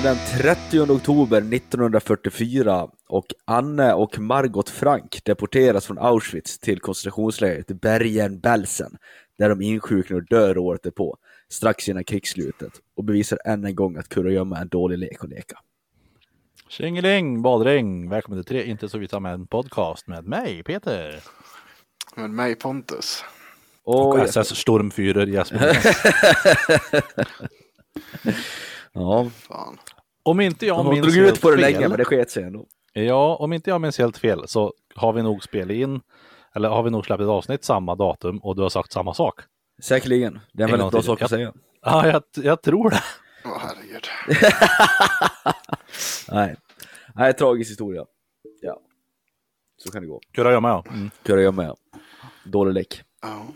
är den 30 oktober 1944 och Anne och Margot Frank deporteras från Auschwitz till koncentrationslägret Bergen-Belsen där de insjuknar och dör året därpå, strax innan krigsslutet och bevisar än en gång att kurragömma är en dålig lek att leka. Tjingeling, badring! Välkommen till tre Inte så vita män podcast med mig, Peter. Med mig Pontus. Och, Och SS Stormfyrer Jesper. ja, Fan. Om inte jag de minns drog helt ut på det fel, länge men det sket sig ändå. Ja, om inte jag minns helt fel så har vi nog spelat in, eller har vi nog släppt ett avsnitt samma datum och du har sagt samma sak. Säkerligen, det är en väldigt bra sak att säga. Ja, jag, jag tror det. Åh herregud. Nej, Nej tragisk historia. Ja, så kan det gå. Kurragömma ja. Mm. Kurragömma ja. Dålig lek. Ja,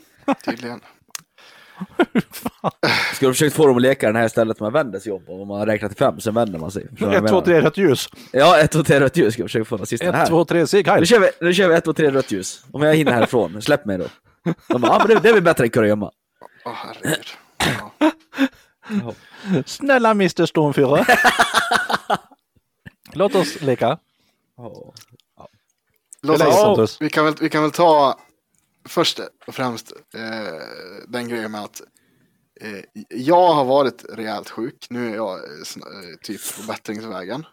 tydligen. Ska du försöka få dem att leka den här stället man vänder sig om och om man räknar till fem sen vänder man sig. Ett, två, tre, rött ljus. Ja, ett, två, tre, rött ljus ska jag försöka få den sista Ett, här. två, tre, sig Nu Kyle. kör, vi, nu kör vi ett, två, tre, rött ljus. Om jag hinner härifrån, släpp mig då. De bara, ja men det, det är väl bättre än kurragömma. Åh herregud. Ja. Snälla Mr Stormfyrer. Låt oss leka. Låt Eller oss, vi, kan väl, vi kan väl ta först och främst eh, den grejen med att eh, jag har varit rejält sjuk. Nu är jag eh, typ på bättringsvägen.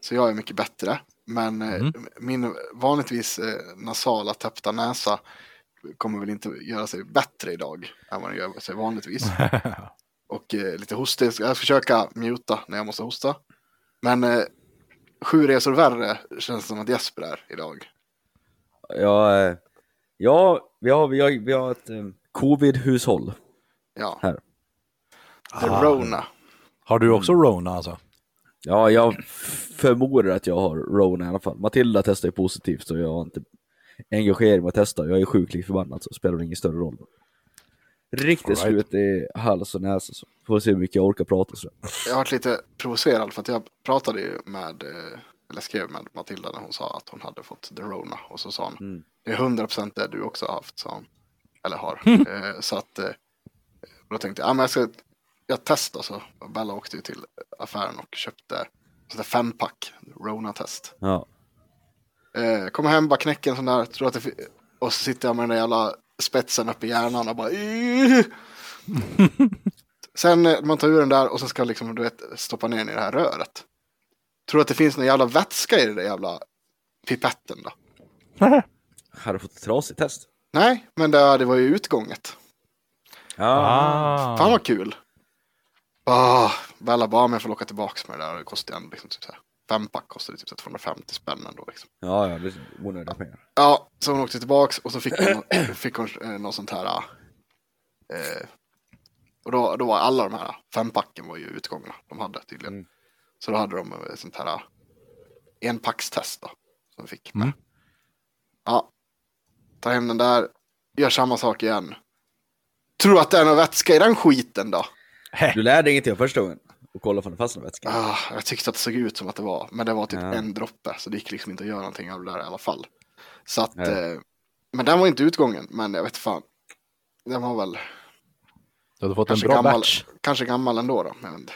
Så jag är mycket bättre. Men eh, Mm. min vanligtvis eh, nasala täppta näsa kommer väl inte göra sig bättre idag än vad den gör sig vanligtvis. Och eh, lite hostig. Jag ska försöka muta när jag måste hosta. Men eh, sju resor värre känns det som att Jesper är idag. Ja, eh, ja vi, har, vi, har, vi har ett um, covid-hushåll. Ja. Här. The Ah. Rona. Har du också Rona alltså? Ja, jag förmodar att jag har Rona i alla fall. Matilda testar ju positivt så jag har inte engagering med att testa. Jag är sjuk lik förbannat så spelar det ingen större roll. Riktigt right. slut i hals och näsa så får vi se hur mycket jag orkar prata så. Jag har varit lite provocerad för att jag pratade ju med, eh, eller skrev med Matilda när hon sa att hon hade fått The Rona. Och så sa hon, Mm. det är 100% det du också har haft, sa hon. Eller har. eh, så att, eh, då tänkte jag, ah, men jag ska, jag testar så. Bella åkte ju till affären och köpte så fempack Rona-test. Ja. Eh, kommer hem, bara knäcker en sån där, tror att det, och så sitter jag med den där jävla spetsen uppe i hjärnan och bara! Sen eh, man tar ur den där och sen ska liksom, du vet, stoppa ner den i det här röret. Tror att det finns någon jävla vätska i den där jävla pipetten då? Har du fått ett trasigt test? Nej, men det, det var ju utgånget. Ja. Ah. Fan vad kul. Ah, Bella bara, men jag får åka tillbaks med det där. Det kostar ju ändå liksom typ så här. Fem pack kostade typ så här 250 spänn ändå liksom. Ja, ja, det är onödiga pengar. Ja, så hon åkte tillbaks och så fick hon, fick hon eh, något sånt här. Eh, och då, då var alla de här fempacken var ju utgångna. De hade tydligen. Mm. Så då hade de eh, sånt här enpackstest då. Som de fick. Mm. Ja, ta hem den där. Gör samma sak igen. Tror att det är någon vätska i den skiten då? Du lärde ingenting av första gången? Och kolla om det fanns någon vätska? Ah, jag tyckte att det såg ut som att det var. Men det var typ Ja. en droppe. Så det gick liksom inte att göra någonting av det där i alla fall. Så att, Nej. eh, men den var inte utgången. Men jag vet fan. Den var väl Du hade fått kanske en bra gammal, batch. kanske gammal ändå då. Men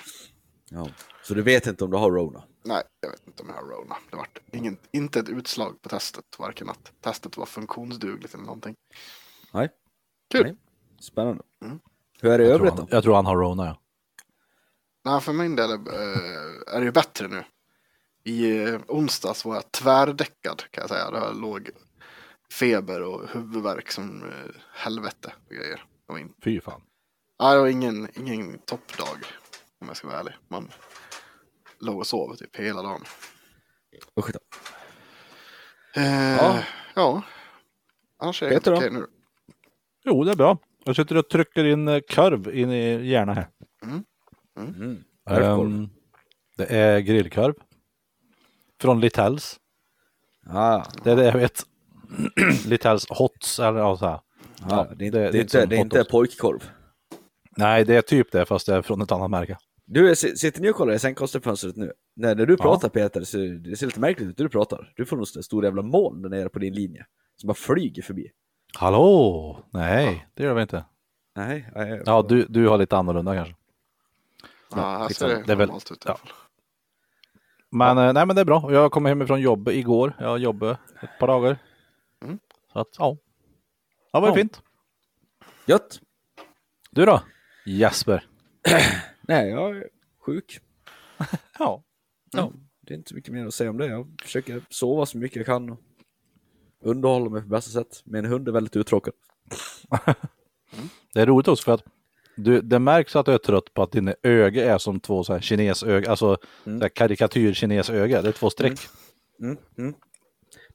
Ja. Så du vet inte om du har Rona? nej, jag vet inte om jag har Rona. Det var ingen, inte ett utslag på testet. Varken att testet var funktionsdugligt eller någonting. Nej. Kul. Nej. Spännande. Mm. Hur är det i Jag tror, övrigt han, då? jag tror han har Rona ja. Nej, för min del eh, är det ju bättre nu. I eh, onsdags var jag tvärdäckad kan jag säga. Det låg feber och huvudvärk som eh, helvete och grejer. Det var, in, Fy fan. ja, det var ingen, ingen toppdag om jag ska vara ärlig. Man låg och sov typ hela dagen. Usch då. Eh, Ja. ja. Annars är det okej nu. Jo, det är bra. Jag sitter och trycker in eh, korv in i hjärnan här. Mm. Korv. Ehm, det är grillkorv. Från Littells. Ah, Det är det jag vet. Littells Hots eller ja, så här. ja, det är inte, det, är inte, det är inte hotdogs. pojkkorv. Nej, det är typ det fast det är från ett annat märke. Du, sitter ni och kollar i sängkasterfönstret nu? Nej, när du pratar Peter, så det ser lite märkligt ut när du pratar. Du får nog en stor jävla moln där nere på din linje. Som bara flyger förbi. Hallå? Nej, det gör vi inte. Nej, nej Ja, du, du har lite annorlunda kanske. Ja, här ser skitsamma. det, Det är väl- normalt ut i ja. alla fall. Men, eh, nej, men det är bra. Jag kom hem från jobbet igår. Jag jobbade ett par dagar. Mm. Så att, ja. Det var Ja. fint. Gött. Du då? Jesper? Nej, jag är sjuk. Ja. Ja, det är inte mycket mer att säga om det. Jag försöker sova så mycket jag kan och underhålla mig på bästa sätt. Min hund är väldigt uttråkad. Det är roligt också för att du, det märks att du är trött på att dina öga är som två så här kinesöga, alltså Mm. så här karikatyr kinesöga. Det är två streck. Mm, mm.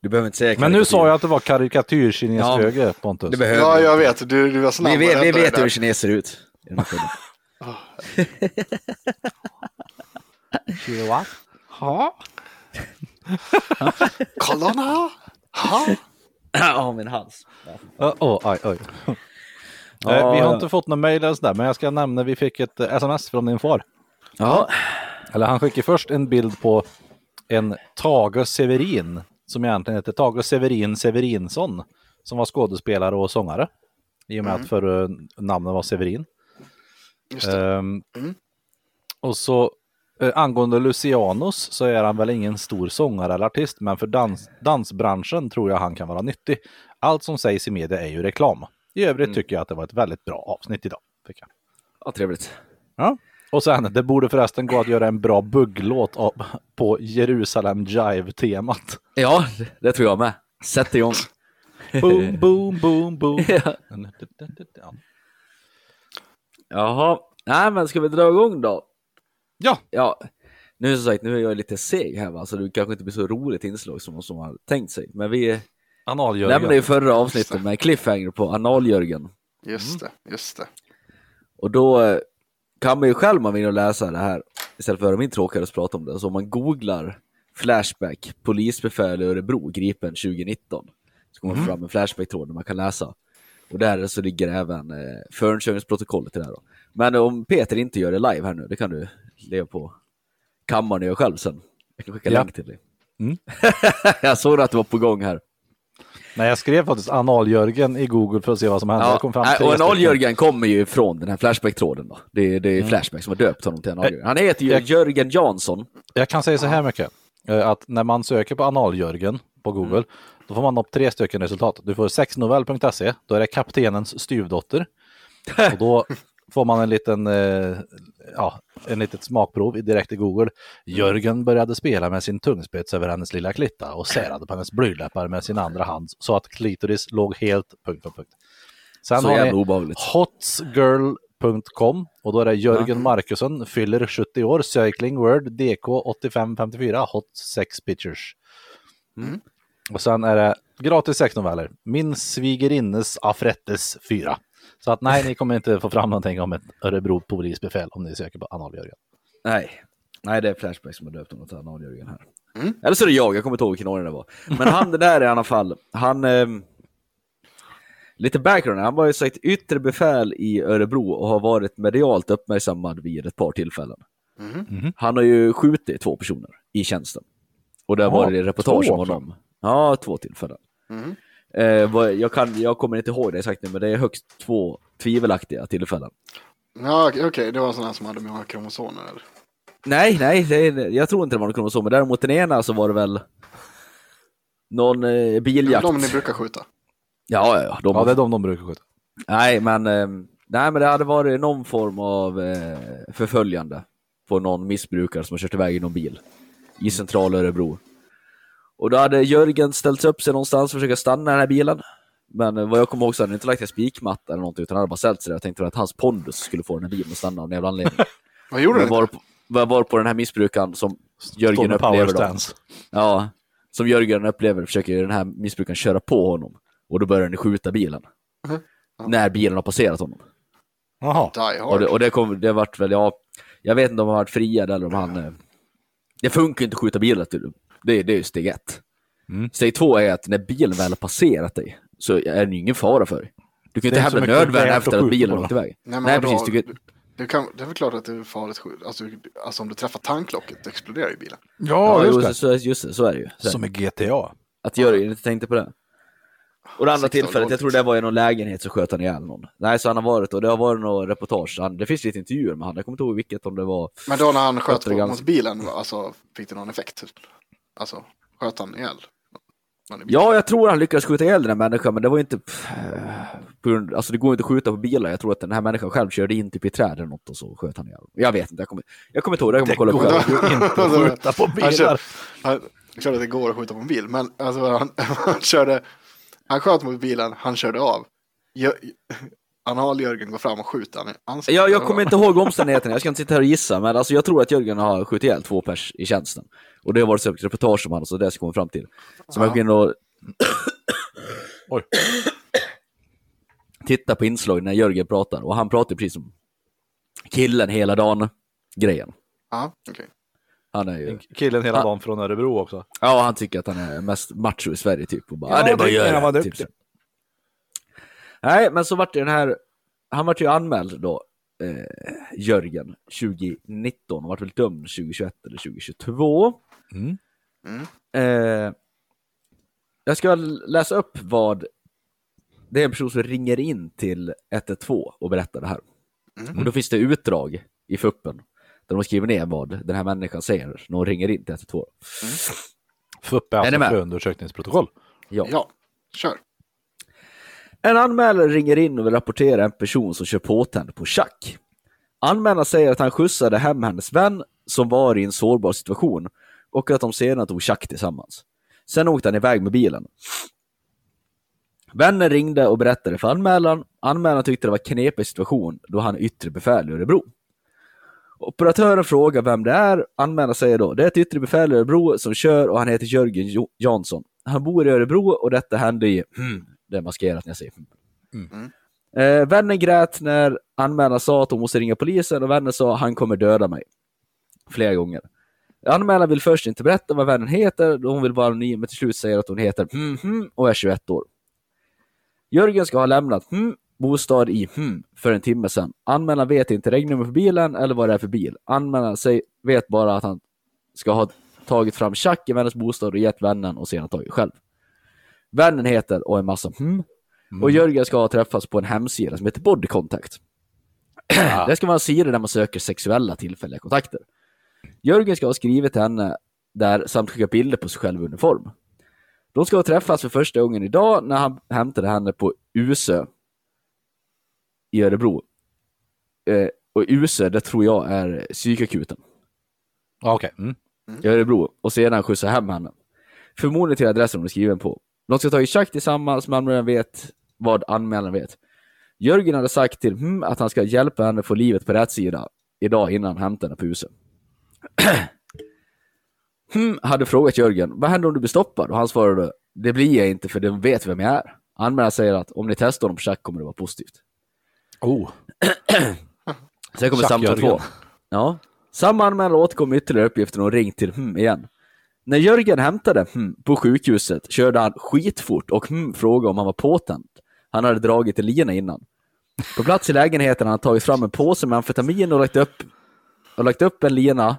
Du behöver inte säga Men nu karikatyr. sa jag att det var karikatyr kinesöga Pontus. Det behöver Ja, jag inte. vet. Du, du var snabb Vi vet, vi vet hur kineser ser ut. Chihuahua. Ja. Kolla nu! Ha? Ja, min hals. Åh, oh, oj, oj. Ja, Eh, vi har ja. inte fått någon mejl eller sådär, men jag ska nämna vi fick ett eh, sms från din far. Ja, Eller han skickade först en bild på en Tage Severin, som egentligen heter Tage Severin Severinsson, som var skådespelare och sångare. I och med att för namnet var Severin. Ehm, Mm. Och så eh, angående Lucianus så är han väl ingen stor sångare eller artist, men för dans, dansbranschen tror jag han kan vara nyttig. Allt som sägs i media är ju reklam. I övrigt Mm. tycker jag att det var ett väldigt bra avsnitt idag. Fick jag. ja trevligt. Ja. Och sen, det borde förresten gå att göra en bra bugglåt på Jerusalem Jive-temat. Ja, det- det tror jag med. Sätt igång. Boom, boom, boom, boom. Ja. Ja. Jaha, nej men ska vi dra igång då? ja, Ja, nu som sagt, nu är jag lite seg här va, så det kanske inte blir så roligt inslag som som har tänkt sig. Men vi nämnde ju förra avsnittet med cliffhanger på Anal-Jörgen. Just det, just det. Och då eh, kan man ju själv man vill läsa det här istället för att höra min tråkigare prata om det. Så om man googlar Flashback, polisbefäl i Örebro, gripen 2019. Så kommer man fram en Flashback-tråd där man kan läsa. Och där så ligger även eh, förundersökningsprotokollet till det här då. Men om Peter inte gör det live här nu, det kan du leva på kammaren och göra själv sen. Jag kan skicka Ja. länk till dig. Mm. jag såg att du var på gång här. Nej, jag skrev faktiskt Anal-Jörgen i Google för att se vad som hände. Ja, Jag kom fram tre och. Anal-Jörgen kommer ju från den här Flashback-tråden då. Det, är- det är Flashback som har döpt honom till Anal-Jörgen. Han heter ju Jag- Jörgen Jansson. Jag kan säga så här mycket. eh, Att när man söker på Anal-Jörgen på Google, Mm. Då får man upp tre stycken resultat. Du får sexnovell.se, då är det kaptenens styvdotter. Och då får man en liten, eh, ja, en litet smakprov direkt i Google. Jörgen började spela med sin tungspets över hennes lilla klitta och särade på hennes blyläppar med sin andra hand så att klitoris låg helt... Punkt, punkt, punkt. Sen Så har ni obehagligt. hotsgirl.com och då är det Jörgen Markusson, fyller 70 år, Cycling Word, DK 8554, Hot Sex Pictures. Mm. Och sen är det gratis sexnoveller, Min svigerinnes afrettes 4. Så att nej, ni kommer inte få fram någonting om ett Örebro polisbefäl om ni söker på Anal-Jörgen. Nej. Nej, det är Flashback som har döpt honom till Anal-Jörgen här. Mm. Eller så är det jag, jag kommer inte ihåg vilken ordning det var. Men han det där i alla fall, han... ehm, lite background, han var ju sagt yttre befäl i Örebro och har varit medialt uppmärksammad vid ett par tillfällen. Mhm. Han har ju skjutit två personer i tjänsten. Och det har Ja, varit reportage två om honom. Ja, två tillfällen. Mhm. Eh, jag, kan, jag kommer inte ihåg det exakt nu, men det är högst två tvivelaktiga tillfällen. Ja, okej, okej, det var här som hade många kromosomer eller? Nej, nej, det jag tror inte det var någon kromosom, men däremot den ena så var det väl någon eh, biljakt. De ni brukar skjuta. Ja, ja, ja. De, Ja, det är de de brukar skjuta. Nej, men, eh, nej, men det hade varit någon form av eh, förföljande på någon missbrukare som har kört iväg i någon bil i centrala Örebro. Och då hade Jörgen ställt upp sig någonstans och försökt stanna den här bilen. Men eh, vad jag kommer ihåg så hade han inte lagt en spikmatta eller någonting, utan han hade bara ställt sig där och tänkte att hans pondus skulle få den här bilen att stanna av någon jävla anledning. Vad gjorde var, på, var, var på den här missbrukaren som Jörgen upplever då. Ja, som Jörgen upplever försöker den här missbrukaren köra på honom. Och då börjar den skjuta bilen. Mhm. När bilen har passerat honom. Jaha. Och det, och det, kom, det vart väl, ja, jag vet inte om han varit friad eller om han... eh, Det funkar inte att skjuta bilen, till- det, det är ju steg ett. Mm. Steg två är att när bilen väl har passerat dig så är det ju ingen fara för dig. Du kan ju Det inte hävda nödvärn efter att bilen på har åkt iväg. Nej, men Nej, precis. Du, kan- Det, kan, det är väl klart att det är farligt skjut. Alltså, alltså om du träffar tanklocket exploderar ju bilen. Ja, ja, just det. så, just det, så är det ju. Så, Som i GTA. Att Jörgen inte tänkte på det. Och det andra tillfället, jag tror det var i någon lägenhet så sköt han ihjäl någon. Nej, så han har varit och det har varit några reportage. Han, det finns lite intervjuer med han, jag kommer inte ihåg vilket om det var. Men då när han sköt det på, mot bilen, alltså, fick det någon effekt? Alltså, sköt han ihjäl? Ja, jag tror han lyckades skjuta ihjäl den här människan, men det var inte... På grund, alltså det går inte att skjuta på bilar. Jag tror att den här människan själv körde in typ i träd eller något och så sköt han ihjäl. Jag vet inte, jag kommer, jag kommer inte ihåg det. Jag kommer kolla upp går det. ju inte att skjuta på Han bilar. kör- Han körde att det går att skjuta på en bil, men alltså, han, han körde, han sköt mot bilen, han körde av. Jö- Anal-Jörgen går fram och skjuter han ansiktet. Jag, jag kommer inte ihåg omständigheterna, jag ska inte sitta här och gissa, men alltså jag tror att Jörgen har skjutit ihjäl två pers i tjänsten. Och det har varit så ett reportage om han, så det ska komma fram till. Så man Ja. går in och Oj. titta på inslag när Jörgen pratar, och han pratar precis som killen hela dagen grejen. Ja, okej. Han är ju... Killen hela Ah. dagen från Örebro också. Ja, han tycker att han är mest macho i Sverige typ. Och bara, Ja, ja, det är bara han var typ. Nej, men så vart det den här, han vart ju anmäld då, eh, Jörgen, 2019 och vart väl dömd 2021 eller 2022. Mm. Mm. Eh, jag ska läsa upp vad, det är en person som ringer in till 112 och berättar det här. Mm. Och då finns det utdrag i fuppen där de skriver ner vad den här människan säger när hon ringer in till 112. FUP är alltså förundersökningsprotokoll. Ja. Ja, kör. En anmälare ringer in och vill rapportera en person som kör påtänd på schack. Anmälaren säger att han skjutsade hem hennes vän som var i en sårbar situation och att de senare tog schack tillsammans. Sen åkte han iväg med bilen. Vännen ringde och berättade för anmälaren. Anmälaren tyckte det var en knepig situation då han är yttre befäl i Örebro. Operatören frågar vem det är. Anmälaren säger då det är ett yttre befäl i Örebro som kör och han heter Jörgen Jansson. Han bor i Örebro och detta hände i... Hmm, det är maskerat när jag säger hmm. Eh, vännen grät när anmälaren sa att hon måste ringa polisen och vännen sa han kommer döda mig. Flera gånger. Anmälaren vill först inte berätta vad vännen heter, då hon vill vara anonym, men till slut säger att hon heter hmm, hmm, och är 21 år. Jörgen ska ha lämnat hmm, bostad i hmm, för en timme sedan. Anmälaren vet inte regnummer för bilen eller vad det är för bil. Anmälaren säger, vet bara att han ska ha tagit fram tjack i vännens bostad och gett vännen och sedan tagit själv. Vännen heter och en massa hmm, och Jörgen ska ha träffats på en hemsida som heter Body Contact. Det ska vara en sida där man söker sexuella tillfälliga kontakter. Jörgen ska ha skrivit till henne där samt skickat bilder på sig själv i uniform. De ska ha träffats för första gången idag när han hämtade henne på Usö i Örebro. Eh, och Usö, det tror jag är psykakuten Ja, Okej. Mm. i Örebro och sedan skjutsa hem henne. Förmodligen till adressen hon är skriven på. De ska ta i tjack tillsammans, men anmälaren vet vad anmälaren vet. Jörgen hade sagt till hmm, att han ska hjälpa henne få livet på rätt sida idag innan han hämtar henne på huset. hmm, hade frågat Jörgen, vad händer om du blir stoppad? Och han svarade, det blir jag inte för de vet vem jag är. Anmälaren säger att om ni testar honom på tjack kommer det vara positivt. Oh, Sen kommer samtal två. Ja. Samma anmälare återkom ytterligare uppgifter och ring till hmm igen. När Jörgen hämtade hmm på sjukhuset körde han skitfort och hmm frågade om han var påtänd. Han hade dragit en lina innan. På plats i lägenheten hade han tagit fram en påse med amfetamin och lagt upp, och lagt upp en lina.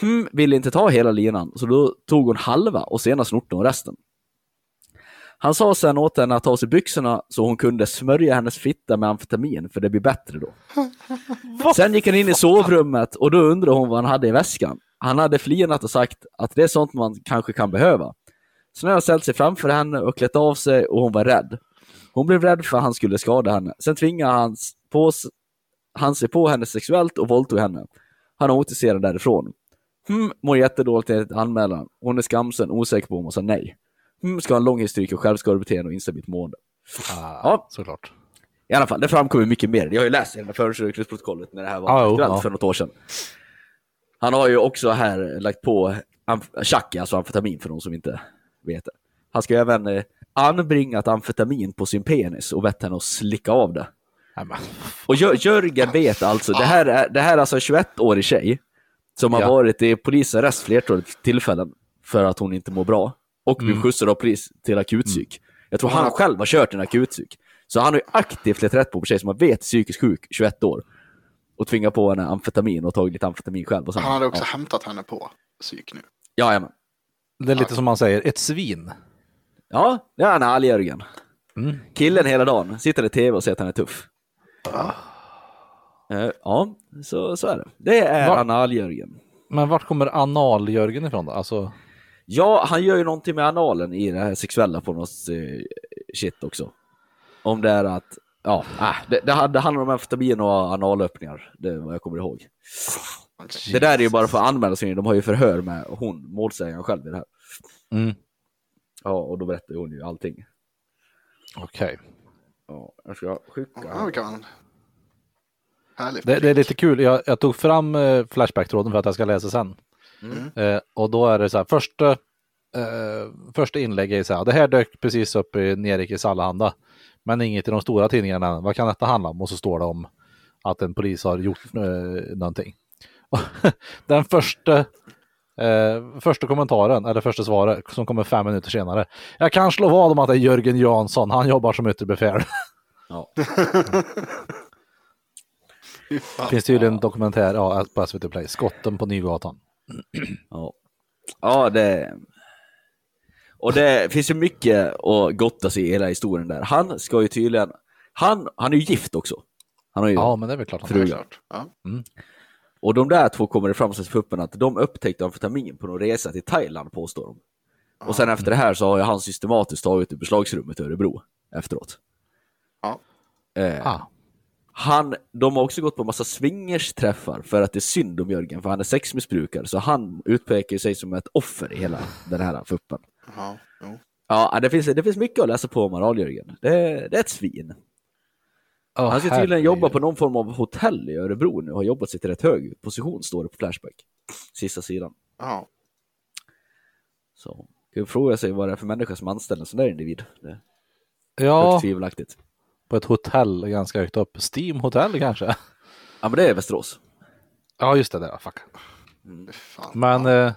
Hmm ville inte ta hela linan, så då tog hon halva och senare snortade hon resten. Han sa sen åt henne att ta av sig byxorna så hon kunde smörja hennes fitta med amfetamin, för det blir bättre då. Sen gick han in i sovrummet och då undrade hon vad han hade i väskan. Han hade flinat och sagt att det är sånt man kanske kan behöva. Sen har han ställt sig framför henne och klätt av sig och hon var rädd. Hon blev rädd för att han skulle skada henne. Sen tvingade han, på, han sig på henne sexuellt och våldtog henne. Han sedan därifrån. Hmm, mår jättedåligt enligt anmälaren. Hon är skamsen, osäker på om hon sa nej. Hmm, ska ha en lång historik av självskadebeteende och instabilt mående. ah, Ja. såklart. I alla fall, det framkommer mycket mer. Jag har ju läst i det här förundersökningsprotokollet när det här var jo, aktuellt ja. för något år sedan. Han har ju också här lagt på tjack, alltså amfetamin för de som inte vet det. Han ska även eh, anbringat amfetamin på sin penis och bett henne att slicka av det. Och Jör- Jörgen vet alltså, det här är, det här är alltså en 21-årig tjej som har Ja. varit i polisarrest flertalet tillfällen för att hon inte mår bra och Mm. blir skjutsad av polis till akutpsyk. Jag tror han själv har kört en akutpsyk. Så han har ju aktivt lett rätt på en tjej som man vet är psykiskt sjuk, 21 år, och tvingat på henne amfetamin och tagit lite amfetamin själv. Och sen, Han hade också ja. hämtat henne på psyk nu. Ja, jajamän. det är lite som man säger, ett svin. Ja, det är Anal-Jörgen. Mm. Killen hela dagen, sitter i tv och säger att han är tuff. Ja. Eh, Ja, så, så är det. Det är Va? Anal-Jörgen. Men vart kommer anal-Jörgen ifrån då? Alltså, Ja, han gör ju någonting med analen i det här sexuella på något eh, shit också. Om det är att, ja, äh, det, det, det handlar om amfetamin och analöppningar, det är vad jag kommer ihåg. okej. Det där är ju bara för att anmäla sig, de har ju förhör med hon, målsägaren själv i det här. mm. Ja, och då berättar hon ju allting. okej. Ja, jag ska skicka. Ja, det kan. Härligt. Det, det är lite kul. Jag, jag tog fram eh, Flashback-tråden för att jag ska läsa sen. Mm. Eh, och då är det så här, första, eh, första inlägget är så här, det här dök precis upp i Nerikes Allehanda, men inget i de stora tidningarna. Vad kan detta handla om? Och så står det om att en polis har gjort eh, någonting. Den första, eh, första kommentaren, eller första svaret, som kommer fem minuter senare. Jag kan slå vad om att det är Jörgen Jansson, han jobbar som ytterbefäl. Ja. Fy fan. Finns tydligen en dokumentär ja, på SVT Play, Skotten på Nygatan. Ja, ja det... Och det finns ju mycket att gotta sig i hela historien där. Han ska ju tydligen... Han, han är ju gift också. Han har ju... Ja, men det är väl klart. han är klart. Ja. Och de där två kommer det fram sig för att de upptäckte amfetamin på någon resa till Thailand påstår de. Och sen efter det här så har ju han systematiskt tagit ur beslagsrummet i Örebro efteråt. Ja. Eh, Ah. han, de har också gått på massa swingersträffar för att det är synd om Jörgen, för han är sexmissbrukare, så han utpekar sig som ett offer i hela den här fuppen. Ja, jo. Ja, det finns, det finns mycket att läsa på om Aral-Jörgen. Det, det är ett svin. Åh, Han ska tydligen herregud. jobba på någon form av hotell i Örebro nu och har jobbat sig till rätt hög position, står det på Flashback. Sista sidan. Ja. Så kan ju fråga sig vad det är för människa som anställer en sån där individ. Det är Ja, högst tvivelaktigt. på ett hotell ganska högt upp. Steam hotell kanske? Ja, men det är Västerås. Ja, just det. Där, fuck. Fy Fan. Men eh,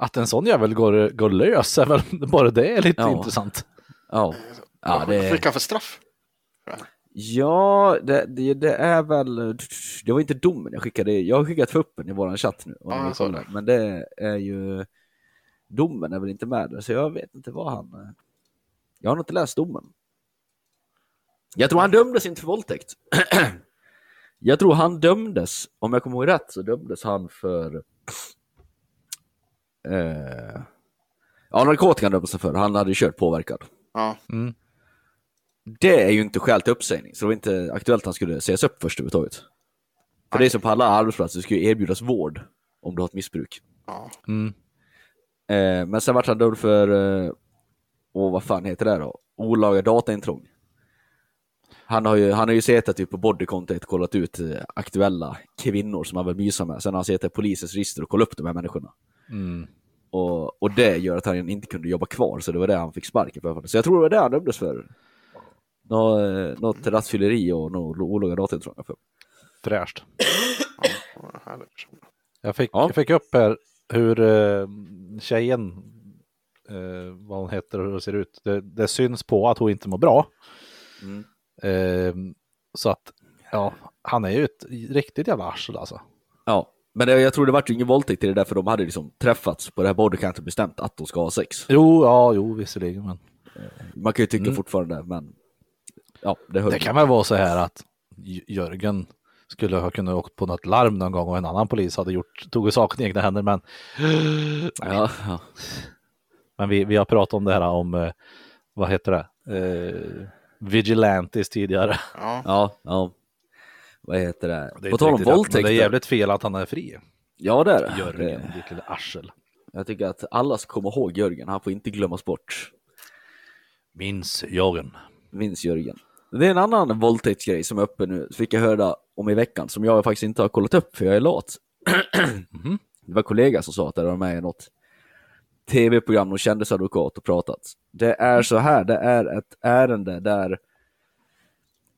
att en sån jävel går, går lös är väl bara det är lite Ja. intressant. Ja, ja Vad det, fick han för straff? ja det, det, det är väl... Det var inte domen jag skickade. Jag har skickat fuppen i våran chatt nu. om Ja, kolla. Men det är ju... Domen är väl inte med där, så jag vet inte vad han... Jag har nog inte läst domen. Jag tror han dömdes inte för våldtäkt. jag tror han dömdes, om jag kommer ihåg rätt, så dömdes han för... Eh, ja, narkotikan dömdes han för. Han hade kört påverkad. Ja. Mm. Det är ju inte skäl till uppsägning, så det var inte aktuellt att han skulle sägas upp först överhuvudtaget. För det är som på alla arbetsplatser, det ska ju erbjudas vård om du har ett missbruk. ja. Mm. Eh, men sen vart han dömd för, eh, åh vad fan heter det då? Olaga dataintrång. Han har ju, han har ju suttit typ på bodycontent kollat ut eh, aktuella kvinnor som han vill mysa med. Sen har han suttit i polisens register och kollat upp de här människorna. Mm. Och, och det gör att han inte kunde jobba kvar, så det var det han fick sparken för. Så jag tror det var det han dömdes för. Nå, eh, något rattfylleri och något olaga dataintrång. Fräscht. Jag fick, Ja. jag fick upp här hur eh, tjejen, eh, vad hon heter och hur det ser ut. Det, det syns på att hon inte mår bra. Mm. Eh, så att, ja, han är ju ett riktigt jävla arsel alltså. Ja, men jag tror det vart ju ingen våldtäkt i det där, för de hade liksom träffats på det här bodycantet och bestämt att de ska ha sex. Jo, ja, jo, visserligen. Men Man kan ju tycka Mm. fortfarande, men ja, det det kan väl vara så här att Jörgen skulle ha kunnat åkt på något larm någon gång och en annan polis hade gjort, tog saken i egna händer. Men, Ja, ja. men vi, vi har pratat om det här om, eh, vad heter det, eh, vigilantes tidigare. Ja. ja, ja. Vad heter det? Det På tal om våldtäkter. Det är jävligt fel att han är fri. Ja, det är det. Jörgen, det. ditt lilla arsel. Jag tycker att alla ska komma ihåg Jörgen, han får inte glömmas bort. Minns Jörgen. Minns Jörgen. Det är en annan våldtäktsgrej som är uppe nu, fick jag höra om i veckan, som jag faktiskt inte har kollat upp för jag är lat. Mhm. Det var en kollega som sa att det var med i något tv-program och kändisadvokat och pratat. Det är så här, det är ett ärende där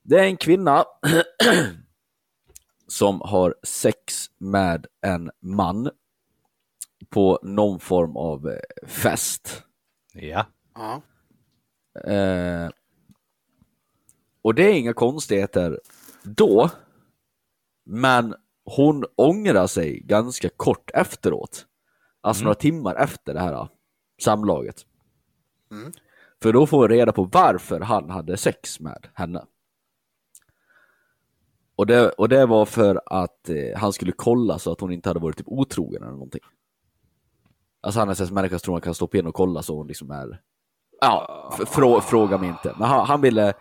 det är en kvinna som har sex med en man på någon form av eh, fest. Ja. Ja. Eh, och det är inga konstigheter då, men hon ångrar sig ganska kort efteråt. Alltså några timmar efter det här samlaget. Mm. För då får hon reda på varför han hade sex med henne. Och det, och det var för att eh, han skulle kolla så att hon inte hade varit typ otrogen eller någonting. Alltså han är en sån människa som tror han kan stoppa in och kolla så hon liksom är... Ja, frå, fråga mig inte. Men han, han ville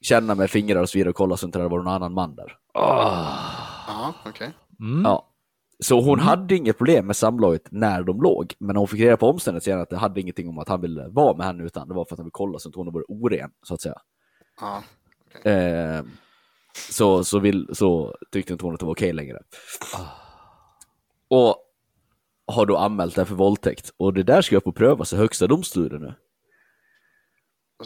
känna med fingrar och så vidare och kolla så inte det var någon annan man där. Ja, okej. Mm. Ja. Så hon hade inget problem med samlaget när de låg, men hon fick reda på omständigheterna senare att det hade ingenting om att han ville vara med henne, utan det var för att han ville kolla så att hon var oren, så att säga. Ja. Eh, så, så, vill, så tyckte inte hon att det var okej längre. Och har då anmält det för våldtäkt. Och det där ska upp och prövas i högsta domstolen nu.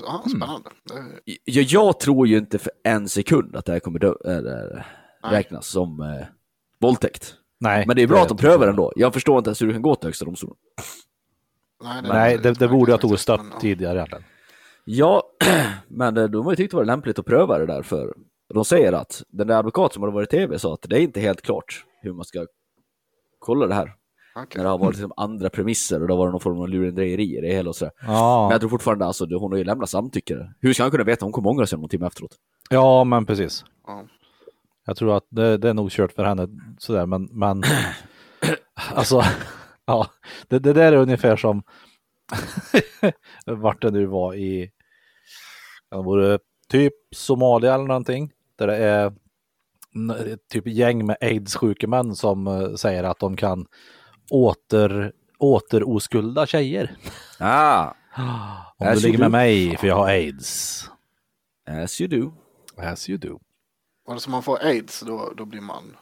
Ja, spännande. Det, Jag, jag tror ju inte för en sekund att det här kommer dö, eller, räknas som eh, våldtäkt. Nej, Men det är bra att de prövar ändå. Jag förstår inte ens hur du kan gå till högsta domstolen. nej, Nej, det, det borde jag tagit tidigare. Ja, men eh, de har ju tyckt det var lämpligt att pröva det där för de säger att den där advokat som hade varit i tv sa att det är inte helt klart hur man ska kolla det här. Okej. När det har varit liksom andra premisser och det har varit någon form av lurendrejeri i det hela och sådär. Ja, Men jag tror fortfarande, alltså, hon har ju lämnat samtycke. Hur ska han kunna veta? Hon kommer ångra sig någon timme efteråt. ja men precis. Ja. Jag tror att det, det är nog kört för henne sådär, men, men alltså, ja, det, det där är ungefär som vart det nu var i, det vore typ Somalia eller någonting, där det är typ gäng med aids-sjuka män som eh, säger att de kan åter, återoskulda tjejer. Ah, Om As du ligger med do. mig för jag har aids. as you do. As you do. Och så man får aids, då, då blir man,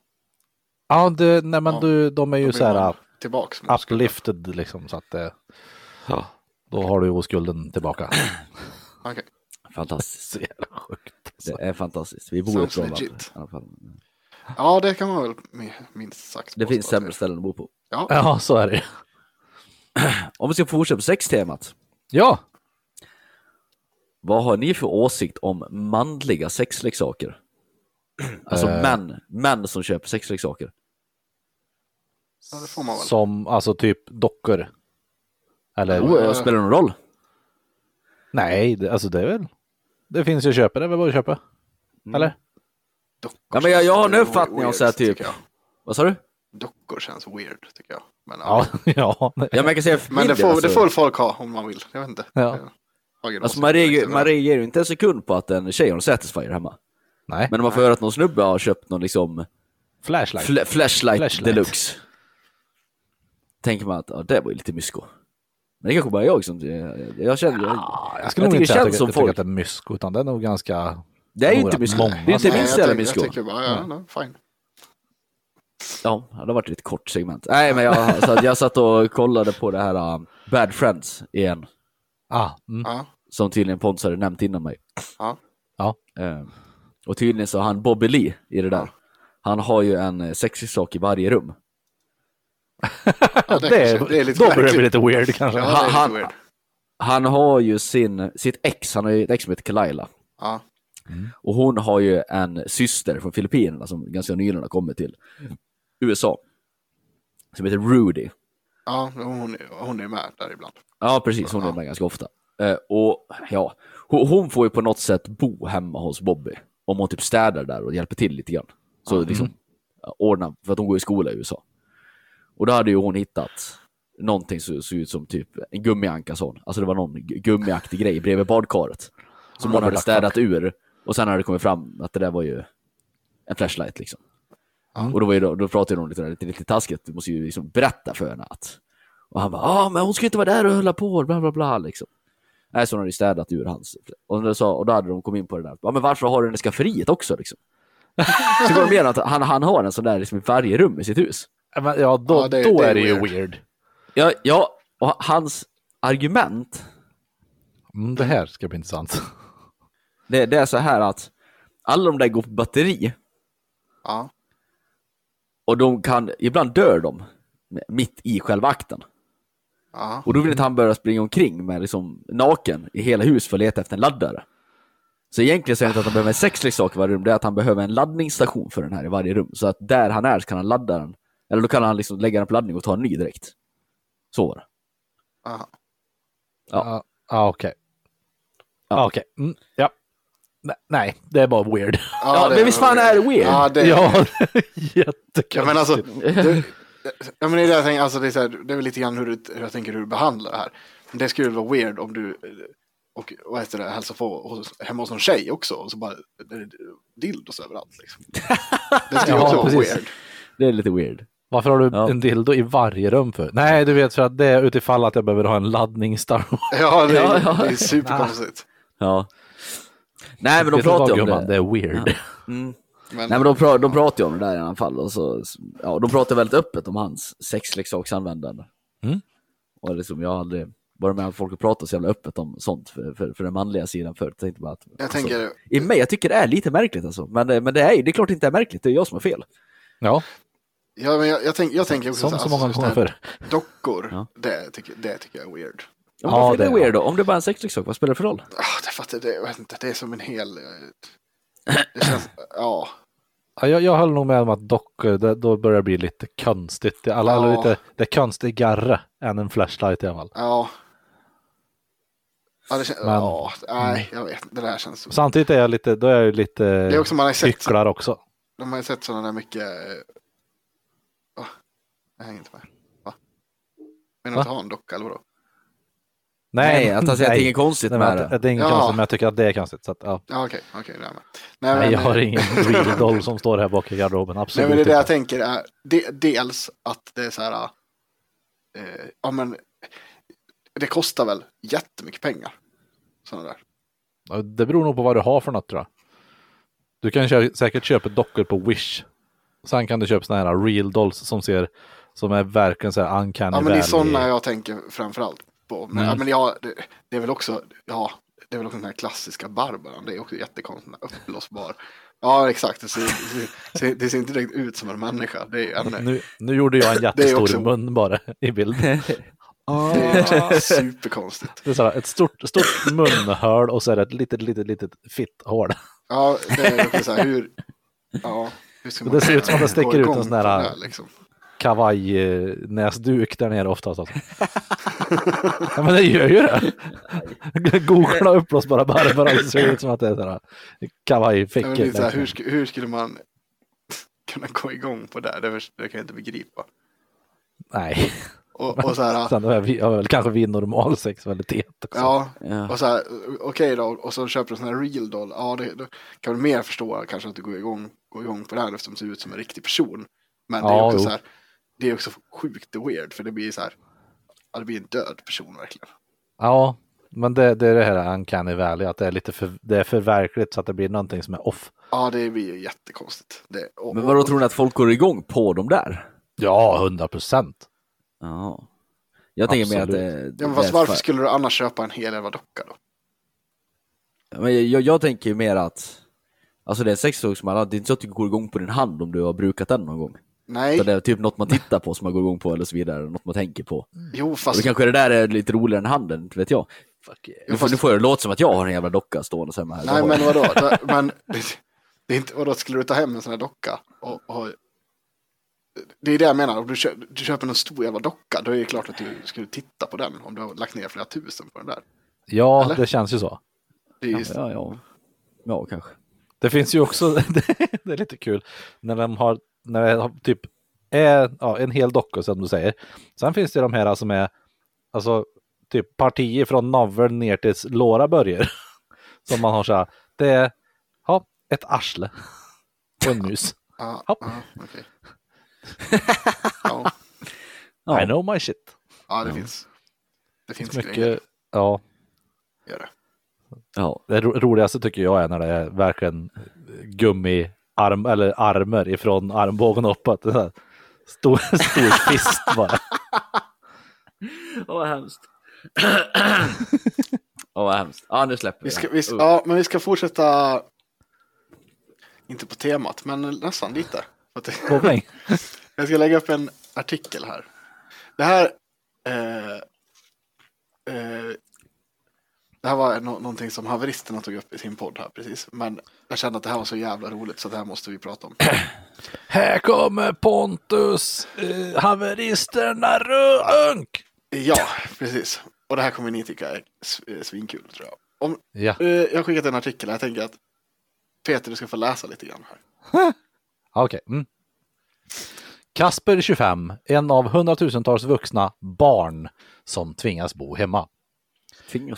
Ja, det, nej men Ja, du, de är ju så här tillbaks. uplifted liksom så att det, då har du oskulden tillbaka. Okej. Fantastiskt. Så jävla sjukt. Det är fantastiskt. Vi bor i ett Sounds bra land. legit. i alla fall. Ja, det kan man väl mi- minst sagt Det finns sämre ställen att bo på. Ja, Ja, så är det Om vi ska fortsätta på sextemat. Ja, Vad har ni för åsikt om manliga sexleksaker? Alltså Eh. män, män som köper sexleksaker. ja, det får man väl. som alltså typ dockor. Eller? Oh, jag spelar någon roll? Nej, det, alltså det är väl. Det finns ju köpare, det är väl bara att köpa. Eller? Dockor Ja, men jag- jag har en uppfattning om så här typ-. Vad sa du? Dockor känns weird, tycker jag. Men, Ja, ja. Ja, men jag kan säga men det, får, alltså, det får folk ha om man vill. Jag vet inte. Ja. Jag alltså åsikt man, reagerar, riktigt. man reagerar ju inte en sekund på att en tjej har en Satisfyer hemma. Nej, Men om man får höra att någon snubbe har köpt någon liksom flashlight. fl- flashlight, Flashlight. deluxe. Tänker man att ja, det var ju lite mysko. Men det kanske bara jag som... Jag, jag känner... Ja, jag jag skulle nog tycker inte säga att jag, som jag tycker folk. att det är mysko, utan det är nog ganska... Det är ju nog inte mysko. många Det är inte minst jävla jag, mysko. jag tycker bara, ja, no, fine. Ja, det har varit ett kort segment. Nej, men jag, så att jag satt och kollade på det här um, Bad Friends igen. Ah, mm. Ja, Som tydligen Pontus hade nämnt innan mig. ja. Ja, Eh, och tydligen så har han Bobby Lee i det där. Han har ju en eh, sexleksak i varje rum. ja det, det, är, det är lite då börjar det bli lite weird kanske. Ja, lite Han- weird. Han har ju sin, sitt ex, han har ju ett ex som heter Kalila. Ja, Och hon har ju en syster från Filippinerna som ganska nyligen har kommit till USA. Som heter Rudy. ja hon, är- hon är med där ibland. Ja, precis. Hon är med ganska ofta. Eh, och ja, hon, får ju på något sätt bo hemma hos Bobby. Om hon typ städar där och hjälper till lite grann. Så liksom ja, ordna, för att hon går i skola i USA. Och då hade ju hon hittat någonting som såg ut som typ en gummianka sån. Alltså det var någon gu- gummiaktig grej bredvid badkaret. Som hon hade städat ur. Och sen hade det kommit fram att det där var ju en flashlight liksom. Och då, var ju, då, då pratade hon lite, lite, lite taskigt, du måste ju liksom berätta för henne att... Och han bara, ja men hon ska inte vara där och hålla på, bla bla bla liksom. Nej, så hon hade ju städat ur hans. Och då, sa, och då hade de kommit in på det där, ja men varför har du den i skafferiet också liksom? så går de igenom att han, han har en sån där liksom i varje rum i sitt hus. Men, ja, då, Ja, det- då det är är det ju weird. weird. Ja, ja, och hans argument, Mm, det här ska bli intressant. det, det är så här att alla de där går på batteri Ja, och de kan, ibland dör de mitt i själva akten. ja. Och då vill inte han börja springa omkring med liksom naken i hela huset för att leta efter en laddare. Så egentligen säger han inte att han behöver en sexleksak i varje rum, det är att han behöver en laddningsstation för den här i varje rum. Så att där han är så kan han ladda den. Eller då kan han liksom lägga den på laddning och ta en ny direkt. Så var det. Aha. Ja, ja okej. Ja, Okej. Mm, ja. Ne- Nej, det är bara weird. Ja, men visst fan är det weird? Ja, det är Ja, jättekonstigt. Ja, men alltså, det, ja, men det, är det, jag tänker, alltså det, är här, det är väl lite grann hur, du, hur jag tänker hur du behandlar det här. Men det skulle vara weird om du och vad heter det, hälsar på hos, hemma hos någon tjej också och så bara det är dildos överallt. Liksom. Det skulle Ja, också vara precis. weird. Det är lite weird. Varför har du Ja. en dildo i varje rum för? Nej, du vet för att det är utifall att jag behöver ha en laddningsstation. Ja, det är, Ja, ja. Det är superkonstigt. Ja. Nej men de pratar ju om gumman? det. Det är weird. Mm. Men, Nej men de, pra de pratar ju om det där i alla fall. Och så, ja, de pratar väldigt öppet om hans sexleksaksanvändande. Mm. Och liksom, jag har aldrig varit med om folk har pratat så jävla öppet om sånt för, för, för den manliga sidan förut. Jag tänkte bara att, jag alltså, tänker, I mig, jag tycker det är lite märkligt alltså. Men, det- men det är det är klart det inte är märkligt, det är jag som har fel. Ja, ja, men jag, jag, tänk, jag tänker också som så så många alltså, det här, dockor, Ja. det, tycker, det tycker jag är weird. Ja, Ja, varför är det det- weird då? Om det bara är en sexleksak, vad spelar det för roll? Ah, det, för det, det, jag vet inte, det är som en hel... eh, Det känns, ja. Ja, jag, jag höll nog med om att dockor, det, då börjar det bli lite konstigt. Det, alla, Ja. lite, det är konstigare än en flashlight i alla fall. Ja. Ja, det känns, Men- ja, nej, jag vet. Det där känns så. Samtidigt är jag lite, då är jag ju lite Det är också man har sett, hycklar också. de har ju sett sådana där mycket. Eh? Jag hänger inte med. Va? Menar du att ha en docka eller vadå? Nej, att han säger att det är inget konstigt Nej, med det. det är inget Ja. konstigt, men jag tycker att det är konstigt. Så att, ja. Ja, okej, okej, det är med. Nej, men, jag har eh, ingen real doll som står här bak i garderoben, Nej, absolut men det är det jag tänker är de, dels att det är så här. Eh, ja, men det kostar väl jättemycket pengar. Sådana där. Ja, Det beror nog på vad du har för något tror jag. Du kan kö- säkert köpa dockor på Wish. Sen kan du köpa såna här real dolls som ser som är verkligen så här uncanny Ja, men det är sådana jag tänker framförallt på. Men, Mm. ja, men ja, det, det är väl också, ja, det är väl också den här klassiska Barbaran. Det är också jättekonstigt, uppblåsbar. Ja, exakt. Det ser, det, ser, det ser inte direkt ut som en människa. Det är en, Nu, nu gjorde jag en jättestor också- mun bara i bild. det är superkonstigt. Det är så här, ett stort, stort munhål och så är det ett litet, litet, litet fitthål. Ja, det är så här, hur, ja, hur ska Det ser ut som att det sticker ut en sån där- liksom. Kavaj-näsduk där nere oftast. Alltså. ja, men det gör ju det. Googla uppblåsbara Barbara så ser det ut som att det är så här Ja, men kavajfickor. det är så här, hur, liksom. sk- hur skulle man kunna gå igång på det? Det, det kan jag inte begripa. Nej, Och, och så här, sen har vi har väl kanske vi normal sexualitet också. ja, Ja. Och så här, okej då, och så köper du en sån här real doll. Ja, det, då kan man mer förstå kanske att du går igång, går igång på det här eftersom det ser ut som en riktig person. Men det är Ja, också jo. så här, det är också sjukt weird för det blir så här, ja, det blir en död person verkligen. Ja, men det, det är det här uncanny valley, att det är lite för, det är för verkligt så att det blir någonting som är off. Ja, det blir ju jättekonstigt. Det, och, Men vadå, tror ni att folk går igång på dem där? Ja, hundra procent. Ja. Jag tänker mer att det, Ja, det men fast varför för- skulle du annars köpa en hel jävla docka då? Men jag, jag tänker mer att, alltså det är en sexleksaksman, det är inte så att du går igång på din hand om du har brukat den någon gång. Nej, Utan det är typ något man tittar på som man går igång på eller så vidare, något man tänker på. jo Och fast, då kanske det där är lite roligare än handen, inte vet jag. Nu får, nu får jag det låta som att jag har en jävla docka stående hemma här. nej men vadå, det, men det, det är inte, vadå, skulle du ta hem en sån här docka och, och det är det jag menar, om du, kö, du köper en stor jävla docka, då är det klart att du skulle titta på den om du har lagt ner flera tusen på den där. Ja, Eller? det känns ju så. Det är ju, Ja, ja. Ja, kanske. Det finns ju också, det är lite kul, när de har, när det typ är ja, en hel docka som du säger. Sen finns det de här som är, alltså typ partier från naveln ner till låra börjar. Som man har så här, det är, ja, ett arsle och en mus. ja, Hopp. ja, ja, Ja. I know my shit. ja, det finns. Det finns Mycket, grejer. ja, Gör det. Ja. det ro- roligaste tycker jag är när det är verkligen gummi arm eller armar ifrån armbågen uppåt. Stor, stor fist bara. Åh, vad hemskt. Åh, vad hemskt. Ja, nu släpper vi Vi ska, vi, ska- ja, men vi ska fortsätta, inte på temat, men nästan lite. Koppling. Jag ska lägga upp en artikel här. Det här eh, eh, Det här var nå- någonting som haveristerna tog upp i sin podd här precis. Men jag kände att det här var så jävla roligt så det här måste vi prata om. Här kommer Pontus, eh, haveristerna Runk. Ja, precis. Och det här kommer ni tycka är eh, svinkul tror jag. Ja, Eh, Jag har skickat en artikel. Jag tänker att Peter, du ska få läsa lite grann här. okej. Mm. Kasper 25, en av hundratusentals vuxna barn som tvingas bo hemma.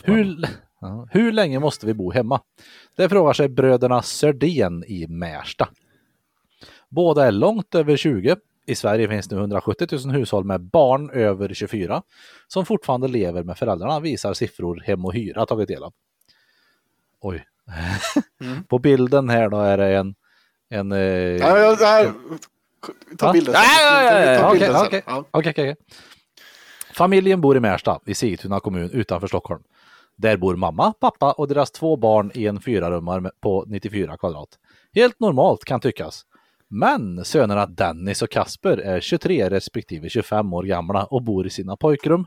Hur, ja, hur länge måste vi bo hemma? Det frågar sig bröderna Sördén i Märsta. Båda är långt över 20. I Sverige finns nu 170 000 hushåll med barn över 24 som fortfarande lever med föräldrarna, visar siffror Hem och Hyra tagit del av. Oj. Mm. På bilden här då är det en... en Ja, ja, det här, ta bilden sen. Okej, okej. Ja. Okej, okej, okej. Familjen bor i Märsta i Sigtuna kommun utanför Stockholm. Där bor mamma, pappa och deras två barn i en fyrarummare på 94 kvadrat. Helt normalt kan tyckas. Men sönerna Dennis och Kasper är 23 respektive 25 år gamla och bor i sina pojkrum.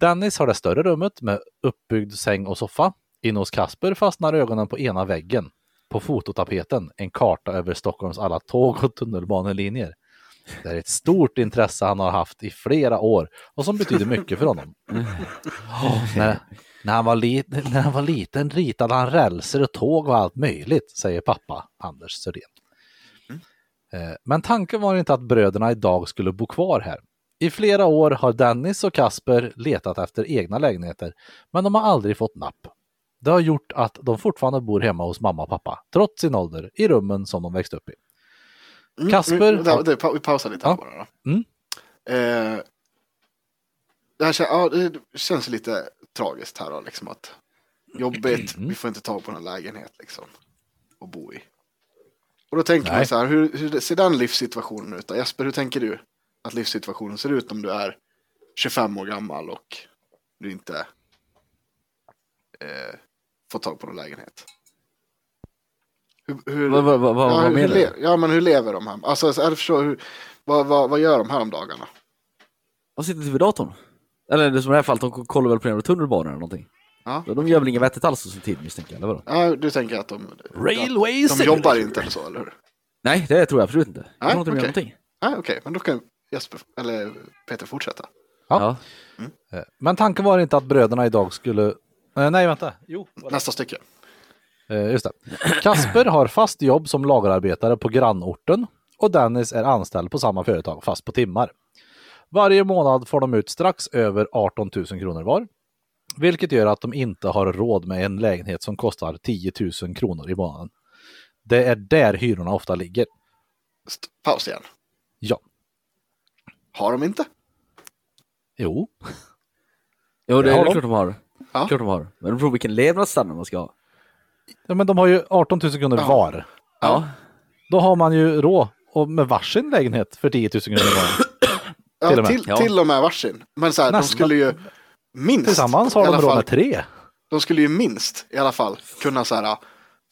Dennis har det större rummet med uppbyggd säng och soffa. Inne hos Kasper fastnar ögonen på ena väggen. På fototapeten en karta över Stockholms alla tåg och tunnelbanelinjer. Det är ett stort intresse han har haft i flera år och som betyder mycket för honom. när, när, han var li, när han var liten ritade han rälser och tåg och allt möjligt, säger pappa Anders Södén. Eh, Men tanken var inte att bröderna idag skulle bo kvar här. I flera år har Dennis och Kasper letat efter egna lägenheter, men de har aldrig fått napp. Det har gjort att de fortfarande bor hemma hos mamma och pappa, trots sin ålder, i rummen som de växt upp i. Mm, Kasper mm, det, pa- vi pausar lite Ja. bara. Då. Mm. Eh, det, här, ja, det känns lite tragiskt här då, liksom att jobbigt, Mm. vi får inte tag på någon lägenhet liksom att bo i. Och då tänker Nej. man så här, hur, hur ser den livssituationen ut då? Jesper, hur tänker du att livssituationen ser ut om du är 25 år gammal och du inte eh, får tag på någon lägenhet? Hur, hur, Vad, vad, vad, ja, vad hur, menar du? ja, men hur lever de här? Alltså, så är det förstå, hur, vad, vad, vad gör de här om dagarna? De sitter inte vid datorn. Eller det som i det här fallet, de kollar väl på en tunnelbana eller någonting. Ja. De gör väl inget vettigt alls på sin tid misstänker jag, eller vadå? Ja, du tänker att de, Railway de jobbar inte eller så, eller hur? Nej, det tror jag absolut inte. Jag Nej, de okej. någonting. Nej, okej, men då kan Jesper, eller Peter fortsätta. Ja. Ja. Eh, Men tanken var inte att bröderna idag skulle... Eh, nej, vänta. Jo? Nästa stycke. Eh, just det. Kasper har fast jobb som lagerarbetare på grannorten och Dennis är anställd på samma företag fast på timmar. Varje månad får de ut strax över 18 000 kronor var. Vilket gör att de inte har råd med en lägenhet som kostar 10 000 kronor i månaden. Det är där hyrorna ofta ligger. Paus igen. Ja, Har de inte? jo. Jo, det är de. klart de har. Ja. Klart de har. Men det beror på vilken levnadsstandard man ska ha. Ja, men de har ju 18 000 kronor Ja. var. Ja. Då har man ju råd och med varsin lägenhet för 10 000 kronor månaden. Ja, Till och med. till, Ja. till och med varsin. Men så här, de Nästan. skulle ju minst, Tillsammans i har de alla råd fall, med tre. de skulle ju minst i alla fall kunna så här,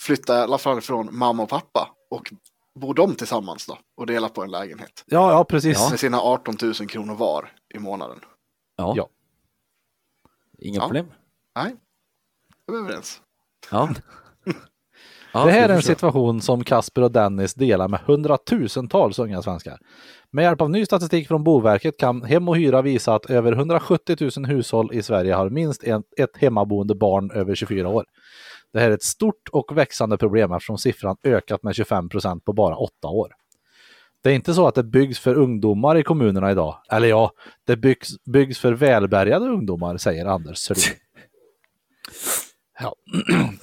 flytta i alla fall från mamma och pappa och bo de tillsammans då och dela på en lägenhet. Ja, ja precis. Med sina 18 000 kronor var i månaden. Ja. Ja. Inga Ja. problem. Nej, är vi överens. Ja. ja Det här är en situation som Kasper och Dennis delar med hundratusentals unga svenskar. Med hjälp av ny statistik från Boverket kan Hem och Hyra visa att över 170 000 hushåll i Sverige har minst en, ett hemmaboende barn över 24 år. Det här är ett stort och växande problem eftersom siffran ökat med 25 procent på bara åtta år. Det är inte så att det byggs för ungdomar i kommunerna idag. Eller ja, det byggs, byggs för välbärgade ungdomar, säger Anders Sörlin. Ja.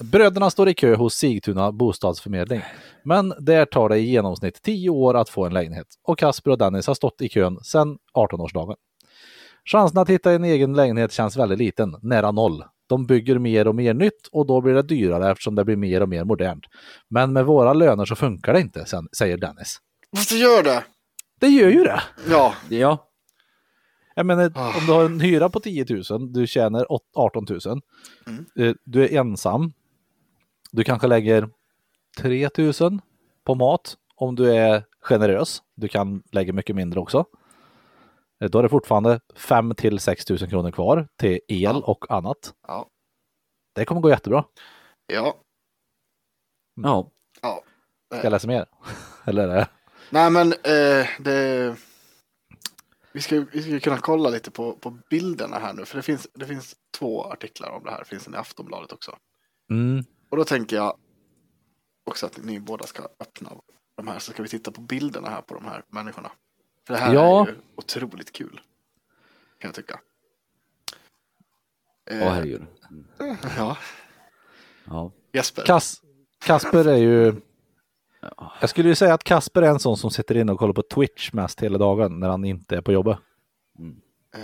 Bröderna står i kö hos Sigtuna bostadsförmedling. Men där tar det i genomsnitt 10 år att få en lägenhet. Och Kasper och Dennis har stått i kön sedan 18-årsdagen. Chansen att hitta en egen lägenhet känns väldigt liten, nära noll. De bygger mer och mer nytt och då blir det dyrare eftersom det blir mer och mer modernt. Men med våra löner så funkar det inte, säger Dennis. Det gör det. Det gör ju det! Ja, Ja. Jag menar, Ah. om du har en hyra på 10 000, du tjänar åt- 18 000, Mm. eh, du är ensam, du kanske lägger 3 000 på mat om du är generös. Du kan lägga mycket mindre också. Eh, Då är det fortfarande 5 till 6 000 kronor kvar till el Ja. och annat. Ja. Det kommer gå jättebra. ja, Ja. ja. Ska jag läsa mer? Eller? Nej men eh, det... Vi ska, vi ska kunna kolla lite på, på bilderna här nu, för det finns, det finns två artiklar om det här. Det finns en i Aftonbladet också. Mm. Och då tänker jag också att ni båda ska öppna de här, så ska vi titta på bilderna här på de här människorna. För det här Ja. är ju otroligt kul. Kan jag tycka. Åh Eh, herregud. Mm. ja, Ja. Jesper. Kas Kasper är ju... Jag skulle ju säga att Kasper är en sån som sitter inne och kollar på Twitch mest hela dagen när han inte är på jobbet. Eh,